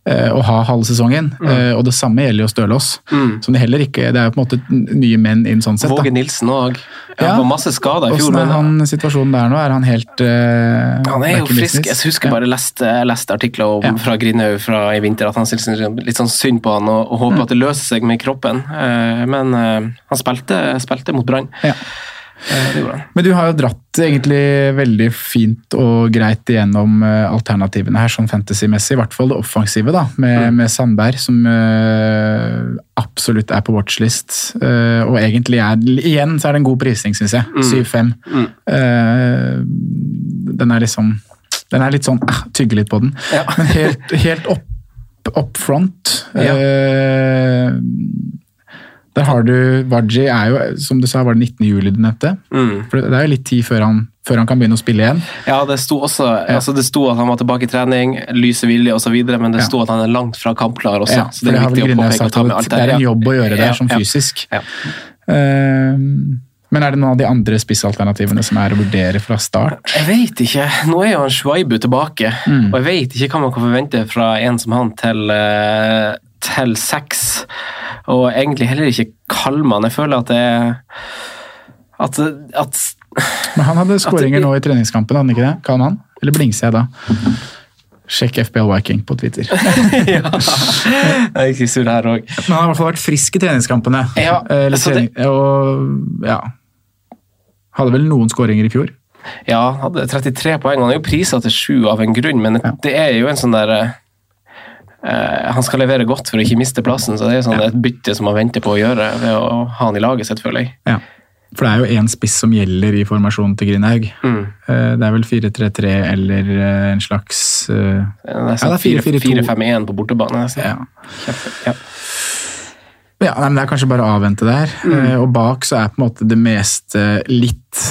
å ha halve sesongen. Eh, og det samme gjelder jo Stølås. Som de heller ikke, Det er jo på en måte nye menn inn sånn sett. da. Våge Nilsen òg. Ja. Han var masse skada i fjor. Hvordan er men- han situasjonen der nå? Er han helt uh, Han er jo frisk. business? Jeg husker bare jeg leste, leste artikler om, Ja. fra Grinhaug fra i vinter at han syntes litt sånn synd på han og, og håper Mm. at det løser seg med kroppen. Uh, men uh, han spilte, spilte mot Brann. Ja. Men du har jo dratt egentlig veldig fint og greit igjennom eh, alternativene her, sånn fantasy-messig. I hvert fall det offensive, da, med, Mm. med Sandberg, som uh, absolutt er på watchlist. Uh, og egentlig er Igjen så er det en god prising, syns jeg. Mm. 7-5. Eh, den er liksom Den er litt sånn uh, Tygge litt på den. Ja. Men helt, helt opp, up front Ja. Der har du Waji er jo, som du sa, var det 19. juli du nevnte? Mm. For det er jo litt tid før han, før han kan begynne å spille igjen. Ja, det sto også altså det sto at han var tilbake i trening, lyse vilje osv., men det Ja. sto at han er langt fra kampklar også. Ja, så det det er viktig å påpeke og ta med at alt det er en jobb å gjøre der, Ja, som fysisk. Ja. Eh, men er det noen av de andre spissalternativene som er å vurdere fra start? Jeg vet ikke. Nå er jo han Schweibu tilbake, Mm. og jeg vet ikke hva man kan forvente fra en som han til, eh, til seks. Og egentlig heller ikke Kalman. Jeg føler at det at, at Men han hadde skåringer nå i treningskampen, hadde han ikke det? Kalman? Eller blingser jeg da? Sjekk FBL Viking på Twitter. ja. Jeg er ikke sur her òg. Men han har i hvert fall vært frisk i treningskampene. Ja, Eh, Eller trening, og ja. Hadde vel noen skåringer i fjor. Ja, hadde 33 poeng. Han er jo prisa til sju av en grunn, men det er jo en sånn der eh, Han skal levere godt for å ikke miste plassen, så det er sånn et bytte som man venter på å gjøre ved å ha han i laget sitt, føler jeg. Ja. For det er jo én spiss som gjelder i formasjonen til Grindhaug. Mm. Eh, Det er vel 4-3-3 eller eh, en slags eh, Det er Ja, det er 4-4-2. 4-5-1 på bortebane. ja. Kjempe- Ja. Ja, men Det er kanskje bare å avvente der. Mm. Eh, Og bak så er på en måte det meste litt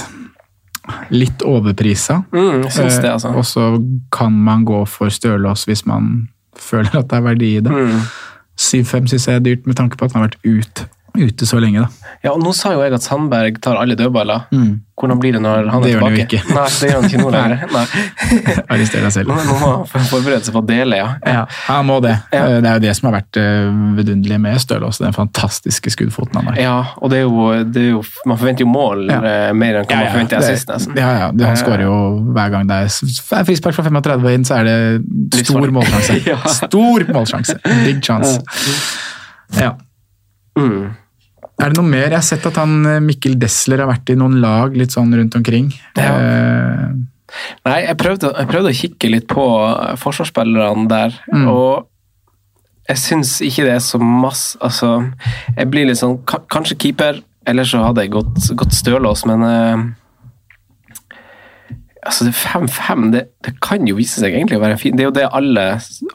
litt overprisa. Mm, jeg syns det, altså. Eh, Og så kan man gå for Stølås hvis man føler at det er verdi i det. Mm. 7-5 syns jeg er dyrt med tanke på at han har vært ut, ute så lenge. da. Ja, og Nå sa jo jeg at Sandberg tar alle dødballer. Hvordan blir det når han Mm. Det er gjør han jo ikke. Nei, det gjør han ikke nå lenger. Nei. Arrester deg selv. Nå nå må han forberede seg på å dele, ja. Ja, han må det. Ja. Eh, Det er jo det som har vært eh, vidunderlig med også Den fantastiske skuddfoten han har. Ja, og det er jo, det er jo Man forventer jo mål Ja. eh, mer enn hva man forventer assist, nesten. Ja, ja, det, han skårer jo hver gang det er frispark fra 35 inn, så er det stor målsjanse. Ja. Stor målsjanse. Big chance. Ja. Mm. Er det noe mer? Jeg har sett at han eh, Mikkel Desler har vært i noen lag litt sånn rundt omkring. Ja. Eh, Nei, jeg prøvde, jeg prøvde å kikke litt på forsvarsspillerne der, Mm. og jeg syns ikke det er så masse Altså, jeg blir litt sånn Kanskje keeper, eller så hadde jeg gått, gått Stølås, men eh, Altså, det 5-5, det, det kan jo vise seg egentlig å være fint. Det er jo det alle,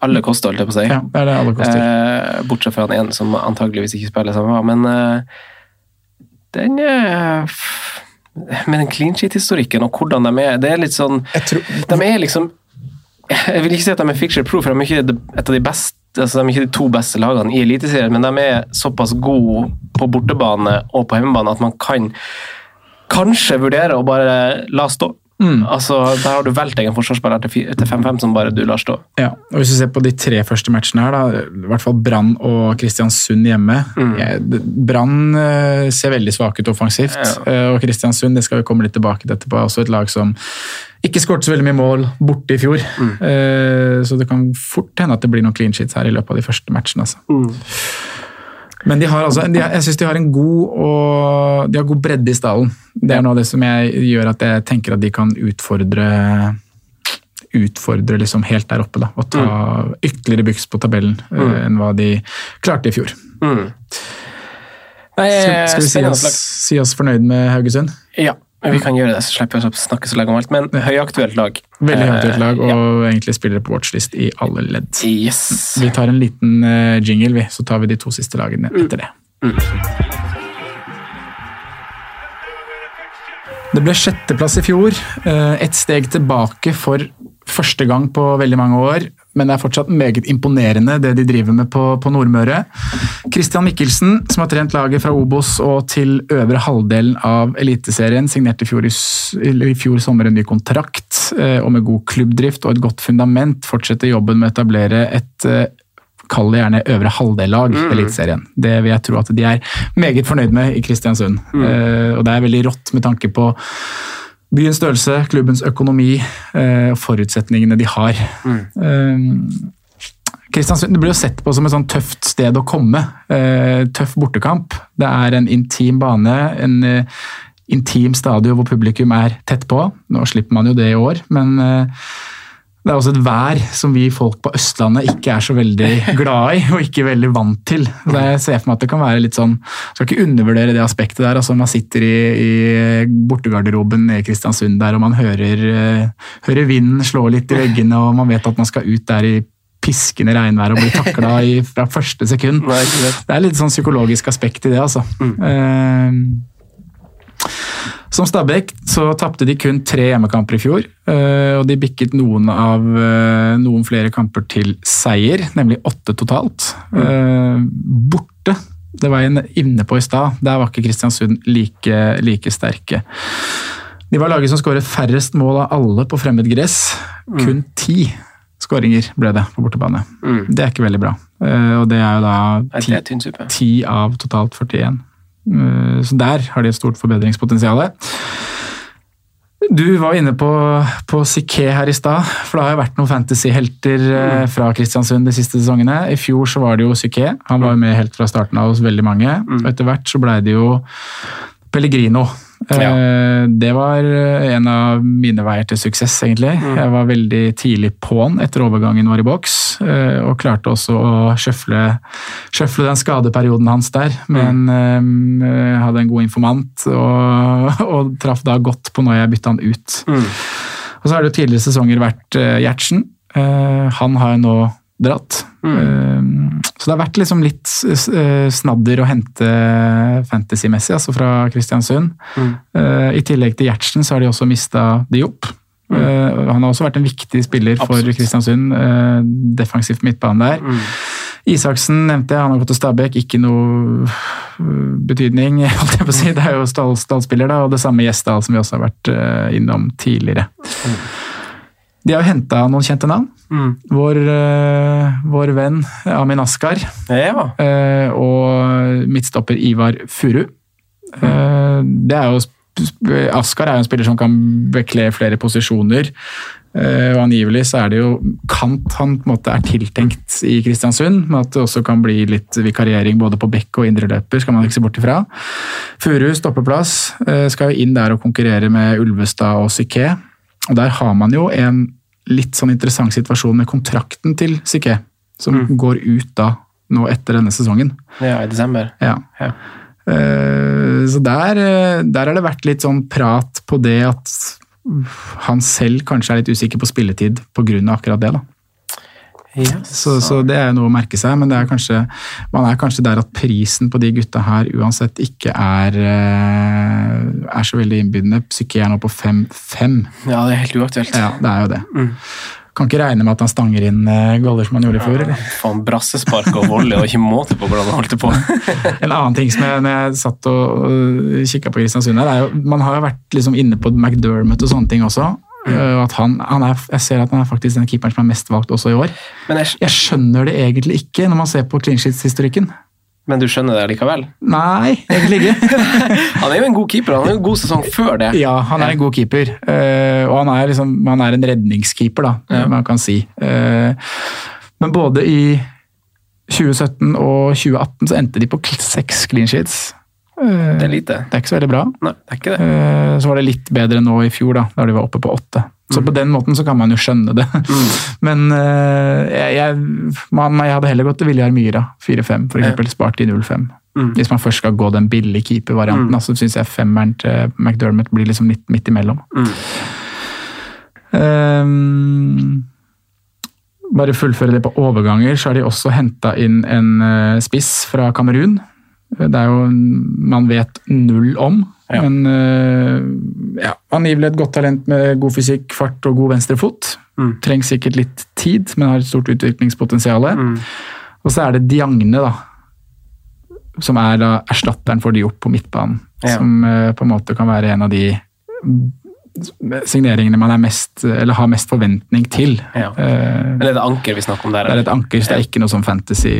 alle koster, holdt jeg på å si. ja, det er det alle koster. Eh, bortsett fra han ene som antageligvis ikke spiller samme, men eh, den er Med den clean sheet-historikken og hvordan de er Det er litt sånn tror, De er liksom Jeg vil ikke si at de er fixture proof, for de er ikke et av de beste altså de er ikke de to beste lagene i Eliteserien, men de er såpass gode på bortebane og på hjemmebane at man kan kanskje vurdere å bare la stå. Mm. Altså, Der har du valgt egen forsvarsspiller til 5-5 som bare du lar stå. Ja, og Hvis du ser på de tre første matchene her, da, i hvert fall Brann og Kristiansund hjemme Mm. Brann eh, ser veldig svak ut offensivt, ja. og Kristiansund det skal vi komme litt tilbake til etterpå. er Også et lag som ikke skåret så veldig mye mål borte i fjor. Mm. Eh, Så det kan fort hende at det blir noen clean sheets her i løpet av de første matchene. Altså. Mm. Men de har altså, de har, jeg syns de har en god og de har god bredde i stallen. Det er noe av det som jeg gjør at jeg tenker at de kan utfordre utfordre liksom helt der oppe da, og ta ytterligere byks på tabellen eh, enn hva de klarte i fjor. Mm. Nei, Skal, skal vi si oss, si oss fornøyd med Haugesund? Ja, vi kan gjøre det, så slipper vi å snakke så lenge om alt. Men høyaktuelt lag. Veldig høyaktuelt lag, og og egentlig spiller på watchlist i alle ledd. Yes. Vi tar en liten eh, jingle, vi, så tar vi de to siste lagene etter det. Det ble sjetteplass i fjor. Ett Et steg tilbake for første gang på veldig mange år. Men det er fortsatt meget imponerende det de driver med på, på Nordmøre. Christian Mikkelsen, som har trent laget fra Obos og til øvre halvdelen av Eliteserien, signerte i fjor, i, fjor sommer en ny kontrakt. eh, Og med god klubbdrift og et godt fundament fortsetter jobben med å etablere et eh, Kall det gjerne øvre halvdel-lag i Eliteserien. Det vil jeg tro at de er meget fornøyd med i Kristiansund. Eh, og det er veldig rått med tanke på byens størrelse, klubbens økonomi eh, og forutsetningene de har. Mm. Kristiansund det blir jo sett på som et sånn tøft sted å komme. Eh, tøff bortekamp. Det er en intim bane, en eh, intim stadion hvor publikum er tett på. Nå slipper man jo det i år, men eh, det er også et vær som vi folk på Østlandet ikke er så veldig glad i og ikke veldig vant til. Så jeg ser for meg at det kan være litt sånn Skal ikke undervurdere det aspektet der. altså Man sitter i, i bortegarderoben i Kristiansund der og man hører, eh, hører vinden slå litt i veggene og man vet at man skal ut der i piskende regnvær og bli takla fra første sekund. Det. Er litt sånn psykologisk aspekt i det, altså. Eh, som Stabæk så tapte de kun tre hjemmekamper i fjor, eh, og de bikket noen av eh, noen flere kamper til seier, nemlig åtte totalt. Mm. Borte, det var jeg inne på i stad, der var ikke Kristiansund like, like sterke. De var laget som skåret færrest mål av alle på fremmed gress. Kun ti skåringer ble det på bortebane. Det er ikke veldig bra. Eh, Og det er jo da ti. 10 av totalt 41. Eh, Så der har de et stort forbedringspotensial. Du var inne på, på Siké her i stad, for det har jo vært noen fantasy-helter eh, fra Kristiansund de siste sesongene. I fjor så var det jo Siké, han var jo med helt fra starten av hos veldig mange. Og etter hvert så blei det jo Pellegrino. Eh, Det var eh, en av mine veier til suksess, egentlig. Jeg var veldig tidlig på'n etter overgangen var i boks, eh, og klarte også å sjøfle, sjøfle den skadeperioden hans der. Men jeg hadde en god informant, og, og traff da godt på når jeg bytta han ut. Og så har det jo tidligere sesonger vært Gjertsen. Han har jo nå dratt. Eh, Så det har vært liksom litt eh, snadder å hente fantasy-messig, altså fra Kristiansund. Eh, I tillegg til Gjertsen så har de også mista Diop. Eh, han har også vært en viktig spiller for Kristiansund. defensivt midtbane der. Isaksen nevnte jeg, han har gått til Stabæk. Ikke noe øh, betydning, holdt jeg på å si. Det er jo stall, stallspiller, da, og det samme Gjesdal, som vi også har vært innom tidligere. De har jo henta noen kjente navn. Vår, øh, vår venn Amin Askar Ja. øh, og midtstopper Ivar Furu. Eh, det er jo Askar er jo en spiller som kan bekle flere posisjoner. Eh, og Angivelig så er det jo kant han på en måte er tiltenkt i Kristiansund, men at det også kan bli litt vikariering både på bekk og indreløper, skal man ikke se bort ifra. Furu stoppeplass, eh, skal jo inn der og konkurrere med Ulvestad og Psyké. Og der har man jo en litt sånn interessant situasjon med kontrakten til Siké, som går ut da nå etter denne sesongen. ja, i desember. Ja. Ja. Eh, Så der, eh, der har det vært litt sånn prat på det at han selv kanskje er litt usikker på spilletid pga. akkurat det. da. Ja, Så, så det er noe å merke seg, men det er kanskje, man er kanskje der at prisen på de gutta her uansett ikke er, eh, er så veldig innbydende. Psyké er nå på 5-5. ja, det er helt uaktuelt. Ja, det er jo det. Kan ikke regne med at han stanger inn eh, goller som han gjorde i fjor. eller? Faen, brassespark og volley, og ikke måte på hvordan han holdt på. En annen ting som jeg, når jeg satt og kikka på Kristiansund her, er jo Man har jo vært liksom inne på McDermott og sånne ting også. At han, han er, jeg ser at han er faktisk den keeperen som er mest valgt også i år. Men, jeg, Jeg skjønner det egentlig ikke når man ser på clean sheets-historikken. men du skjønner det likevel? Nei, egentlig ikke. Han er jo en god keeper, han har jo en god sesong før det. Ja, han er en god keeper. eh, og han er, liksom, han er en redningskeeper, da, man kan si. Eh, men både i 2017 og 2018 så endte de på seks clean sheets. Eh, Det er lite. det er ikke så veldig bra. Nei, det er ikke det. Eh, Så var det litt bedre nå i fjor, da, da de var oppe på åtte. Så på den måten så kan man jo skjønne det. Men eh, jeg, jeg, man, jeg hadde heller gått til Viljar Myra, 4-5, for eksempel. Spart i 0-5. Hvis man først skal gå den billige keepervarianten, mm. så syns jeg femmeren til McDermott blir liksom litt midt imellom. Um, bare fullføre det på overganger, så har de også henta inn en spiss fra Kamerun. Det er jo man vet null om, Ja. men eh, ja, angivelig et godt talent med god fysikk, fart og god venstrefot. Mm. Trenger sikkert litt tid, men har et stort utviklingspotensial. Og så er det Diagne, da. Som er da erstatteren for Diop på midtbanen. Ja. Som eh, på en måte kan være en av de signeringene man mest, eller har mest forventning til. Ja. Eh, Men det er det anker vi snakker om der. det er et anker, så det er ikke noe sånn fantasy,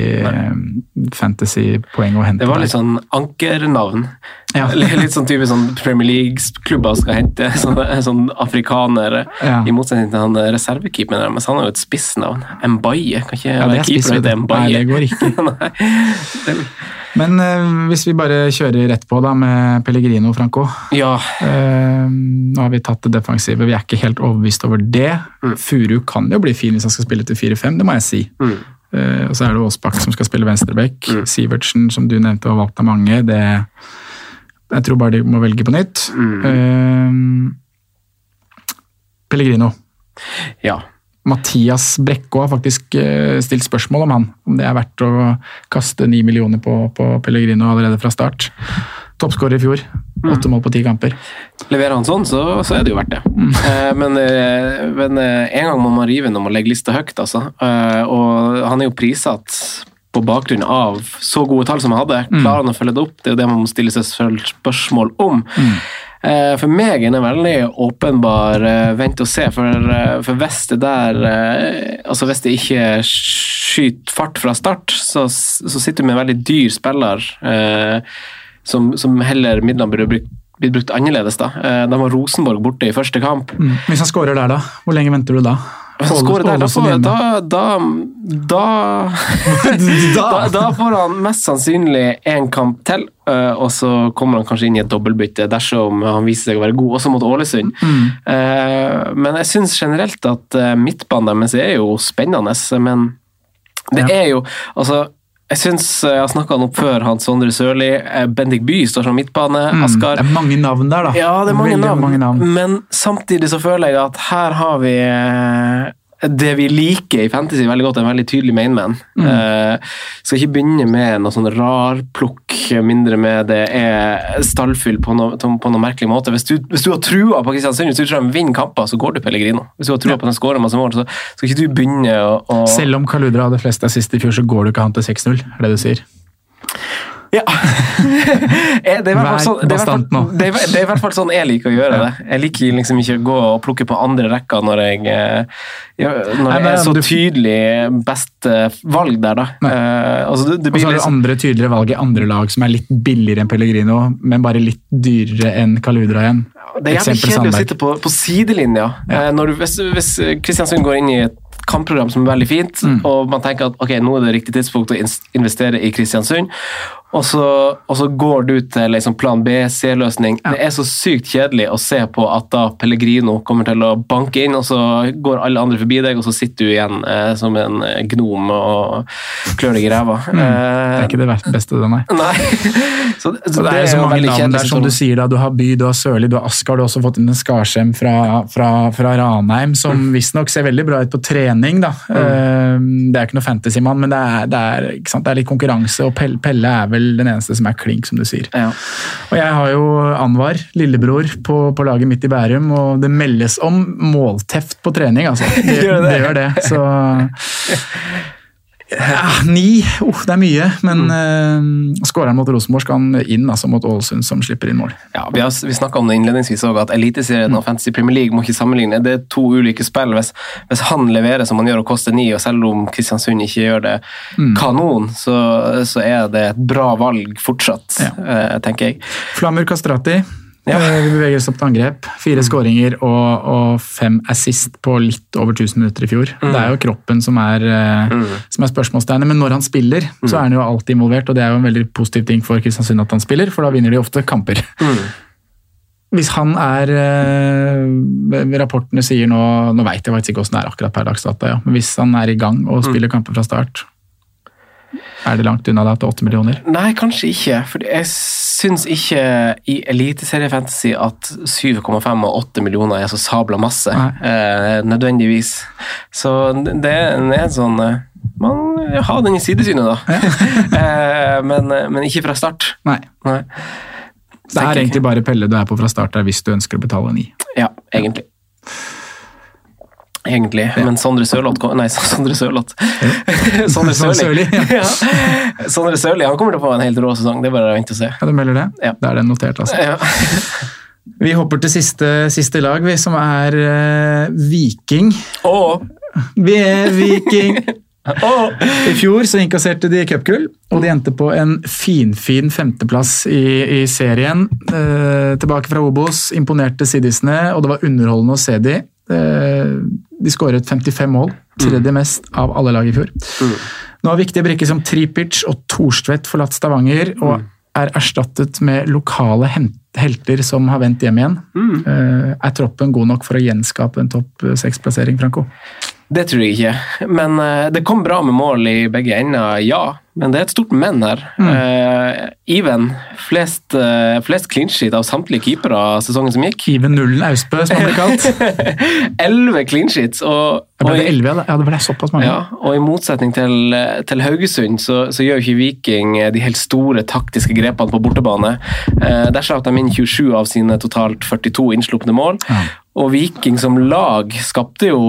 fantasy-poeng å hente. Det var litt sånn ankernavn. Ja. Litt sånn type sånn Premier League-klubber skal hente sånn, sånn afrikanere. Ja. i motsetning til han reservekeeperen deres. Han har jo et spissnavn. Mbaye. Kan ikke Ja, det er keeper det. hete. Nei, det går ikke. Nei. Men eh, hvis vi bare kjører rett på da med Pellegrino, Franco. Ja, Eh, nå har vi tatt det defensive, vi er ikke helt overbevist over det. Furu kan jo bli fin hvis han skal spille til 4-5, det må jeg si. Eh, og så er det Aasbakk som skal spille venstreback. Sivertsen, som du nevnte, var valgt av mange. Det, jeg tror bare de må velge på nytt. Eh, Pellegrino. ja. Mathias Brekkå har faktisk eh, stilt spørsmål om han. Om det er verdt å kaste ni millioner på, på Pellegrino allerede fra start. Toppskårer i fjor. Åtte mål på ti kamper. Leverer han sånn, så, så er det jo verdt det. Mm. men eh, men eh, en gang må man rive når man legger lista høyt, altså. Og han er jo prissatt på bakgrunn av så gode tall som han hadde. Klarer han å følge det opp? Det er jo det man må stille seg selv spørsmål om. Eh, For meg er det veldig åpenbar eh, vent og se, for, eh, for hvis det der eh, Altså hvis det ikke skyter fart fra start, så, så sitter du med en veldig dyr spiller eh, som, som heller midlene burde brukt blitt brukt annerledes. da. Eh, De har Rosenborg borte i første kamp. Hvis han skårer der, da? Hvor lenge venter du da? Hvis han skårer der, da får, da, da, da, da, får han mest sannsynlig én kamp til, eh, og så kommer han kanskje inn i et dobbeltbytte dersom han viser seg å være god, også mot Ålesund. Mm. Men jeg syns generelt at eh, midtbanen deres er jo spennende, men det er jo Altså, jeg syns jeg har snakka han opp før, han Sondre Sørli. eh, Bendik By står som midtbane. Mm, Askar Det er mange navn der, da. ja, det er mange navn. mange navn. Men samtidig så føler jeg at her har vi eh, det vi liker i fantasy veldig godt, er en veldig tydelig mainman. Mm. Uh, skal ikke begynne med noe sånn rarplukk, mindre med det er stallfyll på noe, på noe merkelig måte. Hvis du, hvis du har trua på Kristiansund, hvis du tror de vinner kamper, så går du Pellegrino. Hvis du har trua på den de skårer masse mål, så skal ikke du begynne å, å Selv om Kaludra hadde flest assist i fjor, så går du ikke han til 6-0, er det du sier? Ja. Eh, det, er i hvert fall sånn, det, er hvert fall, det, er, det i hvert fall sånn jeg liker å gjøre det. Jeg liker liksom ikke å gå og plukke på andre rekker når jeg, eh, når det er så tydelig best eh, valg der, da. Altså, Og så har du liksom, andre tydeligere valg i andre lag som er litt billigere enn Pellegrino, men bare litt dyrere enn Kaludra igjen. det er jævlig kjedelig å sitte på, på sidelinja. Når du, hvis, hvis Kristiansund går inn i et kampprogram som er veldig fint, Mm. og man tenker at ok, nå er det riktig tidspunkt å investere i Kristiansund, og så, og så går du til liksom plan B, C-løsning. Det er så sykt kjedelig å se på at da Pellegrino kommer til å banke inn, og så går alle andre forbi deg, og så sitter du igjen eh, som en eh, gnom og klør deg i ræva. Mm. Det Eh, er ikke det beste, det, nei. Nei. Så, så Så det er jo så mange navn der, som du sier. da, Du har By, du har Sørli, du har Askar, du har også fått inn en Skarsheim fra, fra, fra Ranheim, som Mm. visstnok ser veldig bra ut på trening. da. Eh, Det er ikke noe fantasymann, men det er, det, er, det er litt konkurranse, og Pelle, Pelle er vel den eneste som er klink, som du sier. Ja. Og jeg har jo Anwar, lillebror, på, på laget mitt i Bærum, og det meldes om målteft på trening, altså. Det, det gjør det, så ja, Ni, oh, det er mye, men mm. skåreren mot Rosenborg skal inn, altså mot Ålesund, som slipper inn mål. Ja, Vi, har, vi snakka om det innledningsvis også, at Eliteserien Mm. og Fantasy Premier League må ikke sammenligne. Det er to ulike spill. Hvis, hvis han leverer som han gjør og koster ni, og selv om Kristiansund ikke gjør det Mm. kanon, så, så er det et bra valg fortsatt, Ja. eh, tenker jeg. Flamur Kastrati. Ja. Eh, Vi beveger oss opp til angrep. Fire skåringer og, og fem assist på litt over 1000 minutter i fjor. Det er jo kroppen som er, mm. som er spørsmålstegnet, men når han spiller, så er han jo alltid involvert, og det er jo en veldig positiv ting for Kristiansund at han spiller, for da vinner de ofte kamper. Hvis han er eh, Rapportene sier nå Nå veit jeg faktisk ikke hvordan det er akkurat per dags dato, ja. men hvis han er i gang og spiller kamper fra start, er det langt unna da til åtte millioner? Nei, kanskje ikke. For jeg syns ikke i Eliteseriefantasy at 7,5 og 8 millioner er så sabla masse. Eh, nødvendigvis. Så det er en sånn eh, Man har den i sidesynet, da. eh, men, men ikke fra start. Nei. Nei. Det er egentlig bare Pelle du er på fra start der hvis du ønsker å betale ni. Ja, egentlig. Egentlig. Men Sondre Sørloth Nei, Sondre Sørloth. Ja. Sondre Sørli. Ja. Sondre Sørli han kommer til å få en helt rå sesong. Det er bare å vente og se. Ja, du melder det? Ja. Da er det notert, altså. Ja. Vi hopper til siste, siste lag, vi, som er uh, Viking. Oh. Vi er Viking! oh. I fjor så inkasserte de cupgull, og de endte på en finfin femteplass i, i serien. Uh, tilbake fra Obos, imponerte siddisene, og det var underholdende å se de. Eh, de skåret 55 mål, tredje mest av alle lag i fjor. Nå har viktige brikker som Tripic og Thorstvedt forlatt Stavanger, og er erstattet med lokale hen- helter som har vendt hjem igjen. Eh, er troppen god nok for å gjenskape en topp seks-plassering, Franco? Det tror jeg ikke. Men uh, det kom bra med mål i begge ender, ja. Men det er et stort men her. Eh, Even, flest, uh, flest clean sheet av samtlige keepere sesongen som gikk. Even Nullen Austbø, som han ble kalt. Elleve clean sheets. Og, ble det 11, ja. Ja, det ble såpass mange. ja, og i motsetning til, til Haugesund, så, så gjør ikke Viking de helt store taktiske grepene på bortebane. Uh, der slapp de inn 27 av sine totalt 42 innslupne mål. Og Viking som lag skapte jo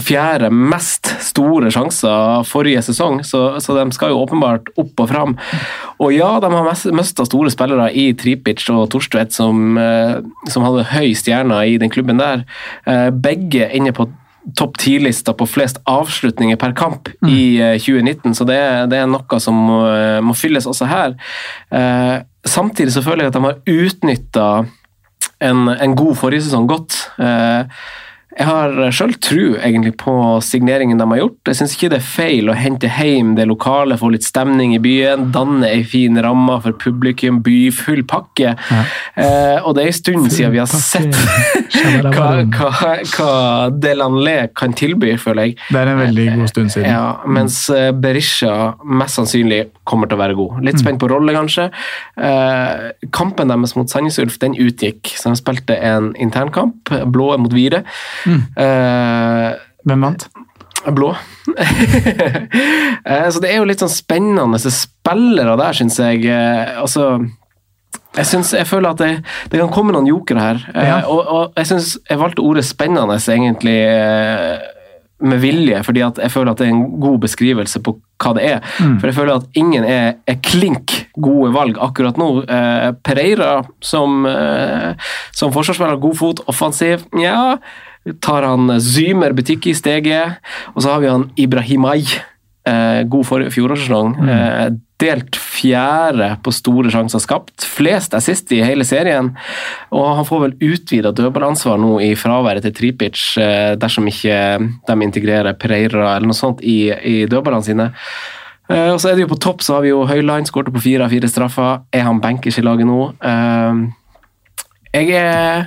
fjerde mest store sjanser forrige sesong, så, så de skal jo åpenbart opp og fram. Og ja, de har mista store spillere i Tripic og Torstvedt, som, eh, som hadde høy stjerne i den klubben der. Eh, begge inne på topp 10-lista på flest avslutninger per kamp i eh, 2019, så det, det er noe som må, må fylles også her. Eh, samtidig så føler jeg at de har utnytta en, en god forrige sesong godt. Eh, jeg har sjøl tro egentlig på signeringen de har gjort. Jeg syns ikke det er feil å hente hjem det lokale, få litt stemning i byen, danne ei en fin ramme for publikum, by, full pakke. Eh, og det er en stund siden vi har sett hva, hva, hva Delanlé kan tilby, føler jeg. Det er en veldig god stund siden. Ja, mens eh, Berisha mest sannsynlig kommer til å være god. Litt spent på rolle, kanskje. Eh, kampen deres mot Sandnes Ulf den utgikk, så de spilte en internkamp, blå mot hvite. Eh, Hvem vant? Blå. Eh, så det er jo litt sånn spennende spillere der, syns jeg. Eh, Altså jeg, synes, jeg føler at det, det kan komme noen jokere her. Ja. og, og jeg synes jeg valgte ordet spennende egentlig med vilje, fordi jeg føler at det er en god beskrivelse på hva det er. For jeg føler at ingen er, er klink gode valg akkurat nå. Eh, Pereira som, eh, som forsvarsspiller, god fot, offensiv. Ja, tar han Zymer butikk i steget. Og så har vi han Ibrahimay. Eh, god for fjorårssesong. Eh, delt fjerde på store sjanser skapt. Flest assist i hele serien. Og han får vel utvida dødballansvar nå i fraværet til Tripic, eh, dersom ikke de integrerer Pereira eller noe sånt i, i dødballene sine. Eh, og så er det jo På topp så har vi jo Høyland, skåret på fire av fire straffer. Er han bankers i laget nå? Eh, jeg er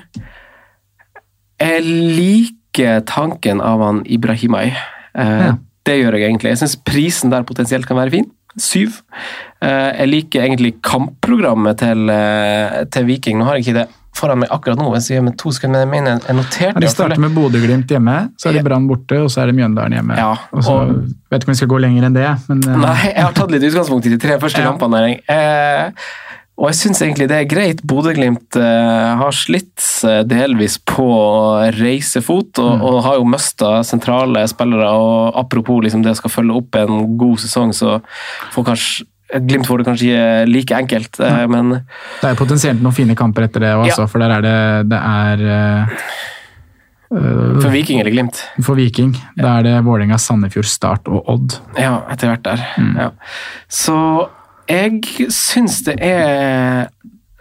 Jeg liker tanken av han Ibrahimay. Eh, Ja. Det gjør jeg egentlig. Jeg syns prisen der potensielt kan være fin. Syv. Eh, jeg liker egentlig kampprogrammet til, eh, til Viking. Nå har jeg ikke det foran meg akkurat nå, hvis jeg med to sekunder, men jeg mener jeg noterte De starter med Bodø-Glimt hjemme, så er det Brann borte, og så er det Mjøndalen hjemme. Ja, og så, vet ikke om vi skal gå lenger enn det, men eh, Nei, jeg har tatt litt utgangspunkt i de tre første Ja. kampene. Eh, og jeg syns egentlig det er greit. Bodø-Glimt eh, har slitt eh, delvis på reisefot, og, og har jo mista sentrale spillere. og Apropos liksom det skal følge opp en god sesong, så får kanskje Glimt får det kanskje ikke like enkelt, eh, men det er potensielt noen fine kamper etter det også, Ja. for der er det, det er eh, for Viking eller Glimt For Viking, da er det Vålerenga, Sandefjord, Start og Odd. Ja, etter hvert der. Mm. Ja. Så jeg syns det er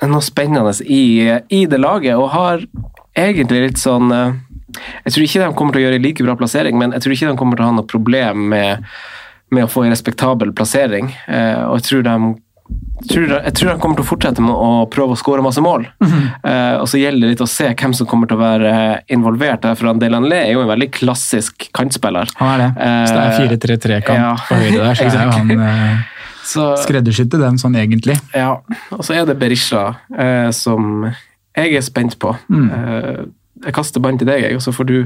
noe spennende i, i det laget, og har egentlig litt sånn eh, Jeg tror ikke de kommer til å gjøre like bra plassering, men jeg tror ikke de kommer til å ha noe problem med, med å få en respektabel plassering. Eh, og jeg tror de tror, jeg tror de kommer til å fortsette med å prøve å skåre masse mål. Eh, og så gjelder det litt å se hvem som kommer til å være involvert. der, For Delanlé er jo en veldig klassisk kantspiller. Han er det. Så det er 4-3-3-kamp ja. på høyre der, så er jo han skreddersydd til den sånn egentlig. Ja, og så er det Berisha eh, som jeg er spent på. Mm. Eh, jeg kaster ballen til deg, jeg, og så får du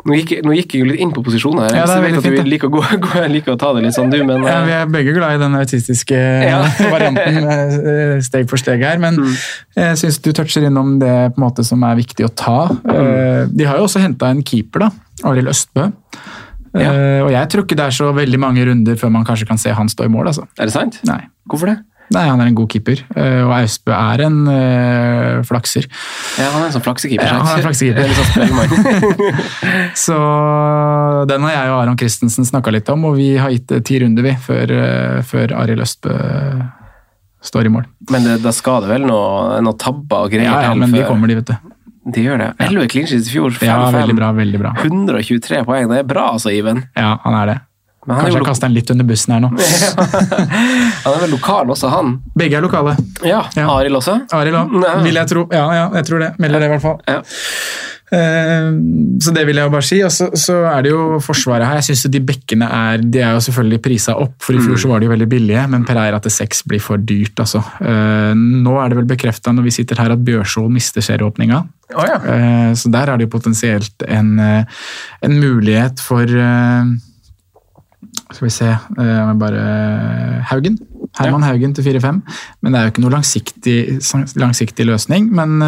nå gikk, nå gikk jeg jo litt inn på posisjoner her. Ja, jeg vet at fint, du liker å, gå, gå, liker å ta det litt sånn, du, men Ja, vi eh, er begge glad i den autistiske Ja. varianten eh, steg for steg her, men Mm. jeg syns du toucher innom det på en måte som er viktig å ta. Mm. Eh, De har jo også henta en keeper, da. Arild Østbø. Ja. Eh, Og jeg tror ikke det er så veldig mange runder før man kanskje kan se han stå i mål. altså. er det sant? Nei. Hvorfor det? Nei, han er en god keeper, uh, og Austbø er en uh, flakser. Ja, han er en sånn flaksekeeper. Ja, han er en flaksekeeper. Er sånn. Så den har jeg og Aron Christensen snakka litt om, og vi har gitt ti runder vi, før, før Arild Østbø står i mål. men det, da skal det vel noe, noe tabber og greier Ja, ja, men vi kommer, de, vet du. De gjør det. 11 clean sheets i fjor. Ja, 5-5. veldig bra, veldig bra. 123 poeng. Det er bra, altså, Iven. Ja, han er det. Men han Kanskje jeg kaster han litt under bussen her nå. han er vel lokal også, han? Begge er lokale. Ja. Ja. Arild også? Arild òg, vil jeg tro. Ja, ja, jeg tror det. Melder det, i hvert fall. Ja. Eh, Så det vil jeg jo bare si. Og så, så er det jo Forsvaret her. Jeg synes jo de bekkene er de er jo selvfølgelig prisa opp, for i fjor så var de jo veldig billige, men Per Eier at til seks blir for dyrt, altså. Eh, Nå er det vel bekrefta når vi sitter her at Bjørsvold mister serieåpninga. Oh, ja. Eh, Så der er det jo potensielt en, en mulighet for Skal vi se bare Haugen. Herman Haugen til 4-5. Men det er jo ikke noe langsiktig, langsiktig løsning. Men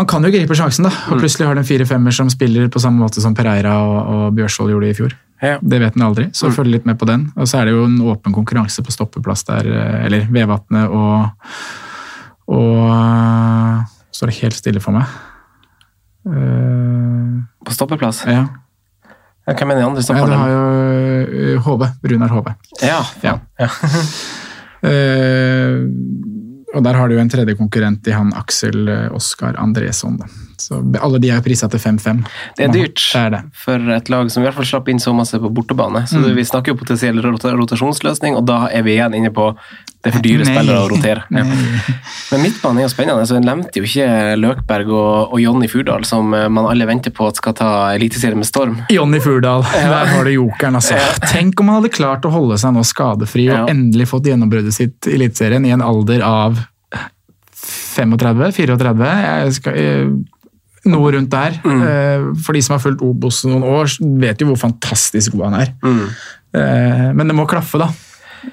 han kan jo gripe sjansen, da. Og plutselig har du en 4-5-er som spiller på samme måte som Pereira og, og Bjørsvold gjorde i fjor. Ja. Det vet en aldri, så følg litt med på den. Og så er det jo en åpen konkurranse på stoppeplass der, eh, eller Vevatnet og Og eh, Står det helt stille for meg. Uh, På stoppeplass? ja. Ja, Hvem er de andre ja, det stopperne? har jo HV. Runar HV. Ja, Ja. ja. Eh, og der har du jo en tredje konkurrent i han Aksel eh, Oskar Andresson. Da. Så alle de er prisa til 5-5. Det er dyrt Det er det. for et lag som i hvert fall slapp inn så masse på bortebane. Så Mm. Vi snakker jo potensiell rotasjonsløsning, og da er vi igjen inne på det er for dyre Nei. spillere å rotere. Ja. Men midtbanen er jo spennende. så En nevnte jo ikke Løkberg og, og Jonny Furdal, som eh, man alle venter på at skal ta Eliteserien med storm. Jonny Furdal, der har du jokeren. altså. Tenk om han hadde klart å holde seg nå skadefri og Ja. endelig fått gjennombruddet sitt i Eliteserien i en alder av 35-34. Jeg skal, eh, Noe rundt der. Eh, For de som har fulgt Obos noen år, vet jo hvor fantastisk god han er. Eh, Men det må klaffe, da.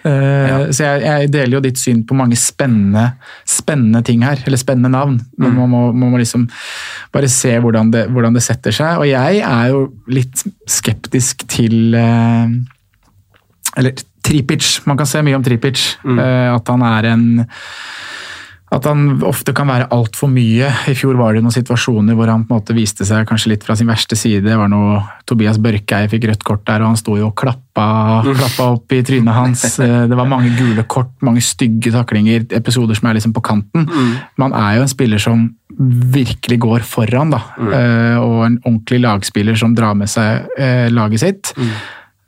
Ja. Så jeg, jeg deler jo ditt syn på mange spennende, spennende ting her, eller spennende navn. Men man må, man må liksom bare se hvordan det, hvordan det setter seg. Og jeg er jo litt skeptisk til eh, Eller Tripic. Man kan se mye om Tripic. Eh, At han er en at han ofte kan være altfor mye. I fjor var det noen situasjoner hvor han på en måte viste seg kanskje litt fra sin verste side. Det var noe Tobias Børkeie fikk rødt kort der, og han sto jo og klappa, klappa opp i trynet hans. Eh, Det var mange gule kort, mange stygge taklinger, episoder som er liksom på kanten. Man er jo en spiller som virkelig går foran, da. Eh, Og en ordentlig lagspiller som drar med seg eh, laget sitt.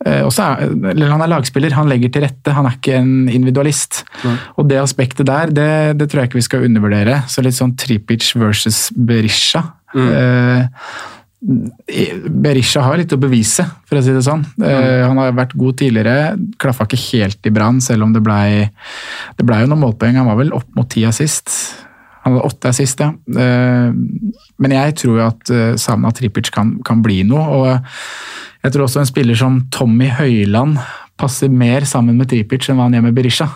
Eh, er, han er lagspiller, han legger til rette, han er ikke en individualist. Og det aspektet der, det, det tror jeg ikke vi skal undervurdere. Så litt sånn Tripic versus Berisha. Eh, Berisha har litt å bevise, for å si det sånn. Eh, han har vært god tidligere, klaffa ikke helt i brann, selv om det blei det ble jo noen målpoeng. Han var vel opp mot ti assist. Han hadde åtte assist, ja. Eh, men jeg tror jo at eh, Savna Tripic kan, kan bli noe. og jeg tror også en spiller som Tommy Høiland passer mer sammen med Tripic enn hva han gjør med Berisha.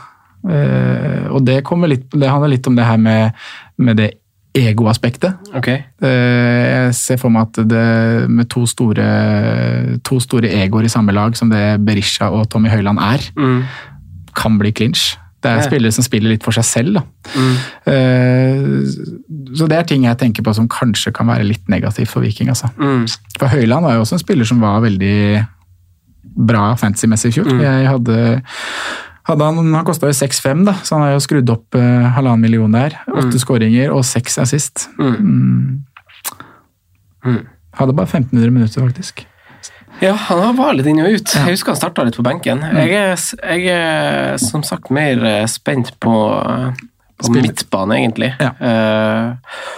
Eh, og det, litt, det handler litt om det her med, med det egoaspektet. Ok. Eh, jeg ser for meg at det med to store, to store egoer i samme lag, som det Berisha og Tommy Høiland er, kan bli clinch. Det er spillere som spiller litt for seg selv. Da. Eh, så det er ting jeg tenker på som kanskje kan være litt negativt for Viking. Altså. Mm. For Høyland var jo også en spiller som var veldig bra fantasy-messig i fjor. Jeg hadde, hadde han han kosta jo 6-5, da, så han har jo skrudd opp eh, halvannen million der. Åtte skåringer og seks assist. Mm. Hadde bare 1500 minutter, faktisk. Ja, han var litt inn og ut. Jeg husker han starta litt på benken. Jeg, er, jeg er som sagt mer eh, spent på, på Spill. midtbane, egentlig. Ja. Eh,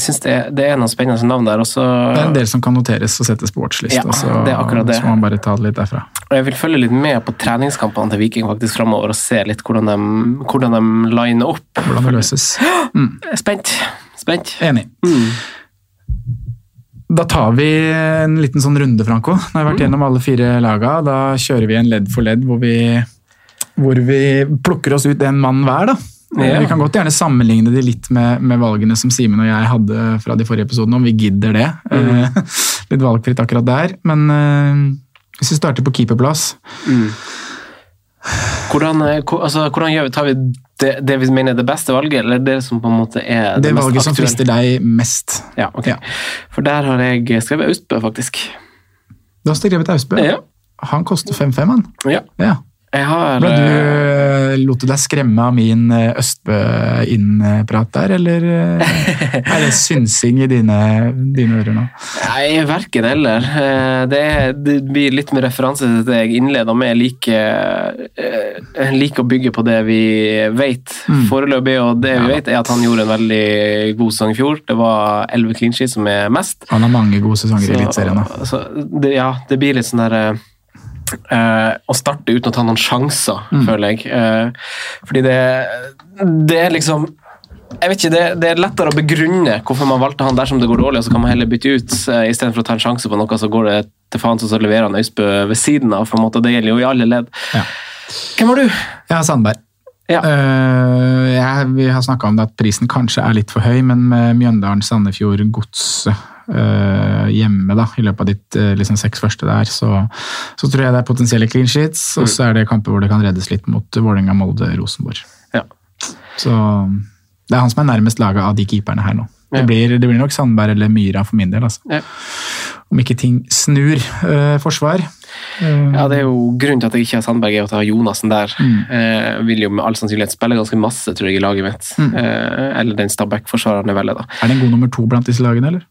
jeg syns det, det er noen spennende navn der. Også, Det er en del som kan noteres og settes på watchlist, Ja, så, det er akkurat det. så må man bare ta det litt derfra. og jeg vil følge litt med på treningskampene til Viking faktisk framover og se litt hvordan de, hvordan de liner opp. Hvordan det løses. Er Spent. Spent. Enig. Da tar vi en liten sånn runde, Franco. Nå har vi vært gjennom alle fire laga. Da kjører vi en ledd for ledd hvor vi, hvor vi plukker oss ut en mann hver. da. Ja. Vi kan godt gjerne sammenligne de litt med, med valgene som Simen og jeg hadde fra de forrige episodene, om vi gidder det. Mm. litt valgfritt akkurat der. Men eh, hvis vi starter på keeperplass Hvordan, eh, altså, hvordan gjør vi, tar vi det, det vi mener er det beste valget, eller det som på en måte er det, Det mest valget som frister deg mest. Ja, ok. Ja. For der har jeg skrevet Austbø, faktisk. Du har skrevet Austbø. Ja. Han koster 5-5, han. ja. Ja. Jeg har Ble du, eh, lot du deg skremme av min eh, Østbø-innprat der, eller eh, er det synsing i dine, dine ører nå? Nei, verken eller. Eh, Det, det blir litt med referanse til det jeg innleda med. Jeg liker, like å bygge på det vi vet foreløpig, og det vi vet er at han gjorde en veldig god sesong i fjor. Det var 11 clean sheet som er mest. Han har mange gode sesonger i Eliteserien. ja, det blir litt sånn der eh, Å starte uten å ta noen sjanser, føler jeg. Eh, fordi det, det er liksom jeg vet ikke, det, det er lettere å begrunne hvorfor man valgte han dersom det går dårlig, og så kan man heller bytte ut uh, istedenfor å ta en sjanse på noe, så går det til faen, så leverer han Øysbø ved siden av. på en måte, Det gjelder jo i alle ledd. Ja. Hvem var du? Har Sandberg. Ja. Uh, jeg, vi har snakka om det at prisen kanskje er litt for høy, men med Mjøndalen, Sandefjord, Godset eh, hjemme da, i løpet av ditt eh, liksom, seks første der, så, så tror jeg det er potensielle clean sheets. Og så er det kamper hvor det kan reddes litt mot Vålerenga, Molde, Rosenborg. Ja. Så det er han som er nærmest laget av de keeperne her nå. Ja. Det, blir, det blir nok Sandberg eller Myra for min del, altså. Ja. Om ikke ting snur eh, forsvar. Eh, Ja, det er jo Grunnen til at jeg ikke har Sandberg, er at jeg har Jonassen der. Mm. Eh, vil jo med all sannsynlighet spille ganske masse, tror jeg, i laget mitt. Mm. Eh, eller den Stabæk-forsvareren jeg velger, da. Er det en god nummer to blant disse lagene, eller?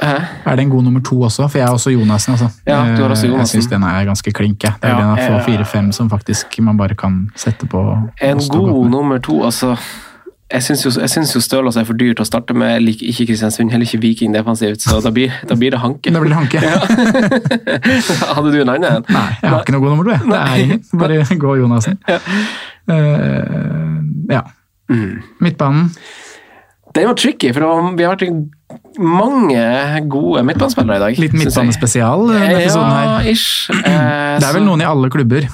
Hæ? Er det en god nummer to også? For jeg er også Jonassen. Altså. Ja, du har også Eh, Jonassen. Jeg syns den er ganske klink. Det er Ja, den av fire-fem som faktisk man bare kan sette på. En god nummer to, altså Jeg syns jo, jo Stølås er for dyrt å starte med. Jeg liker ikke Kristiansund, heller ikke Viking defensivt, så da blir, da blir det hanke. Da blir det hanke. Hadde du en annen en? Nei, jeg har ikke noe god nummer jeg. Det er ingen. Bare gå Jonassen. Eh, ja. Mm. Midtbanen. Den var tricky, for var- vi har vært mange gode midtbanespillere i dag. Litt midtbanespesial, Ja, her. ish. Eh, Det er vel noen i alle klubber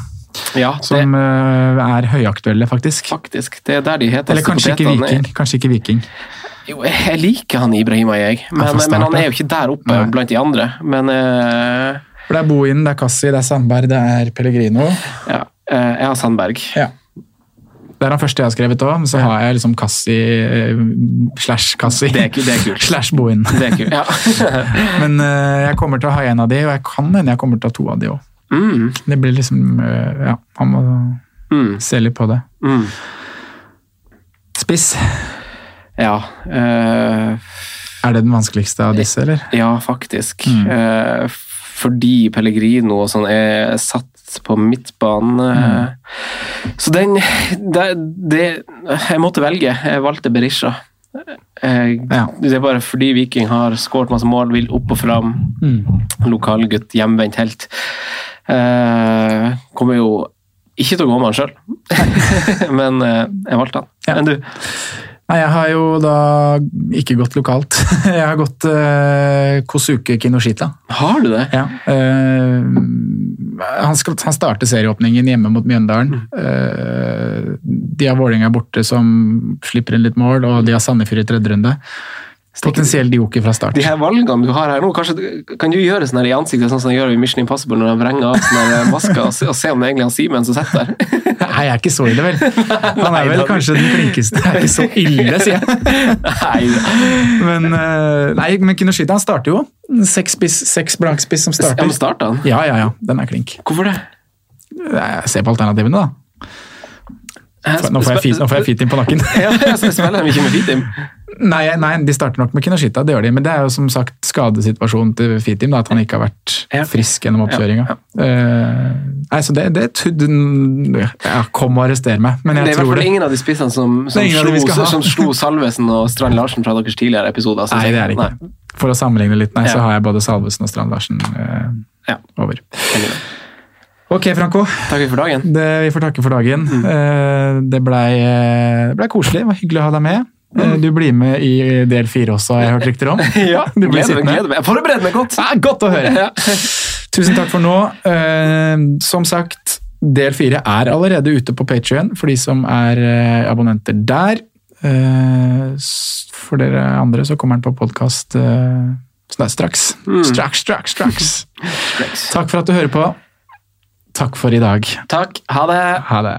ja, det, som eh, er høyaktuelle, faktisk. faktisk. Det er der de heter Eller kanskje ikke Viking. Kanskje ikke Viking. Jo, jeg liker han Ibrahima, jeg. Men, start, men han er jo ikke der oppe Nei. blant de andre. Men uh, For det er Bohin, det er Kassi, det er Sandberg, det er Pellegrino. ja, eh, jeg har Sandberg. Ja. Det er den første jeg har skrevet òg, men så har jeg liksom Kassi eh, slash Kassi. Det er ku- det er kult. slash Bohin. Det er kult. Ja. Men eh, jeg kommer til å ha en av de, og jeg kan hende jeg kommer til å ha to av de òg. mm, Det blir liksom eh, Ja, han må mm, se litt på det. mm. Spiss. Ja. Uh, Er det den vanskeligste av disse, eller? ja, faktisk. Eh, fordi Pellegrino og sånn er satt på midtbanen. Mm. Så den det, det Jeg måtte velge. Jeg valgte Berisha. Jeg, Ja. Det er bare fordi Viking har skåret masse mål, vil opp og fram. Mm. Lokalgutt, hjemvendt helt. Eh, kommer jo ikke til å gå med han sjøl, men eh, jeg valgte han. Ja. Enn du? Nei, jeg har jo da ikke gått lokalt. Jeg har gått uh, Kosuke Kinoshita. Har du det? Ja. Uh, han, skal, han starter serieåpningen hjemme mot Mjøndalen. Uh, de har Vålerenga borte som slipper inn litt mål, og de har Sandefjord i tredje runde. Potensiell joker fra start. De her valgene du har her nå, kanskje, kan du gjøre sånn her i ansiktet, sånn som de gjør i Mission Impossible når de vrenger av sånne masker, og se, og se om det egentlig er Simen som sitter der? Nei, jeg er ikke så ille, vel. Han er vel kanskje den flinkeste. Jeg er ikke så ille, sier jeg. Nei, Men, eh, nei, men Kinoshita han starter jo. Seks, spiss, seks blankspiss som ja, starter. men starter han? Ja, ja, ja. Den er klink. Hvorfor det? Jeg ser på alternativene, da. Nå får jeg, fit, nå får jeg Fitim på nakken. Ja, jeg spiller de ikke med Fitim. Nei, nei, de starter nok med Kinoshita, det gjør de. Men det er jo som sagt skadesituasjonen til Fitim, da, at han ikke har vært frisk gjennom oppkjøringa. Ja, Eh, nei, så det, det ja, Kom og arrester meg, men Det er jeg i hvert fall ingen av de spissene som, som, slo, som slo Salvesen og Strand Larsen fra deres tidligere episoder. Nei, det er det ikke. For å sammenligne litt, nei, så har jeg både Salvesen og Strand Larsen uh, Ja. over. Ok, Franco. Takk for dagen. Det, vi får takke for dagen. Eh, det blei ble ble koselig. Det var hyggelig å ha deg med. Eh, du blir med i del fire også, har jeg hørt rykter om. Ja, Du blir sittende. gleder meg. Jeg forbereder meg godt. Ja, godt å høre. Ja. Tusen takk for nå. Eh, som sagt, del fire er allerede ute på Patrion for de som er eh, abonnenter der. For dere andre så kommer den på podkast straks. Straks, straks, straks. Takk for at du hører på. Takk for i dag. Takk. Ha det. Ha det.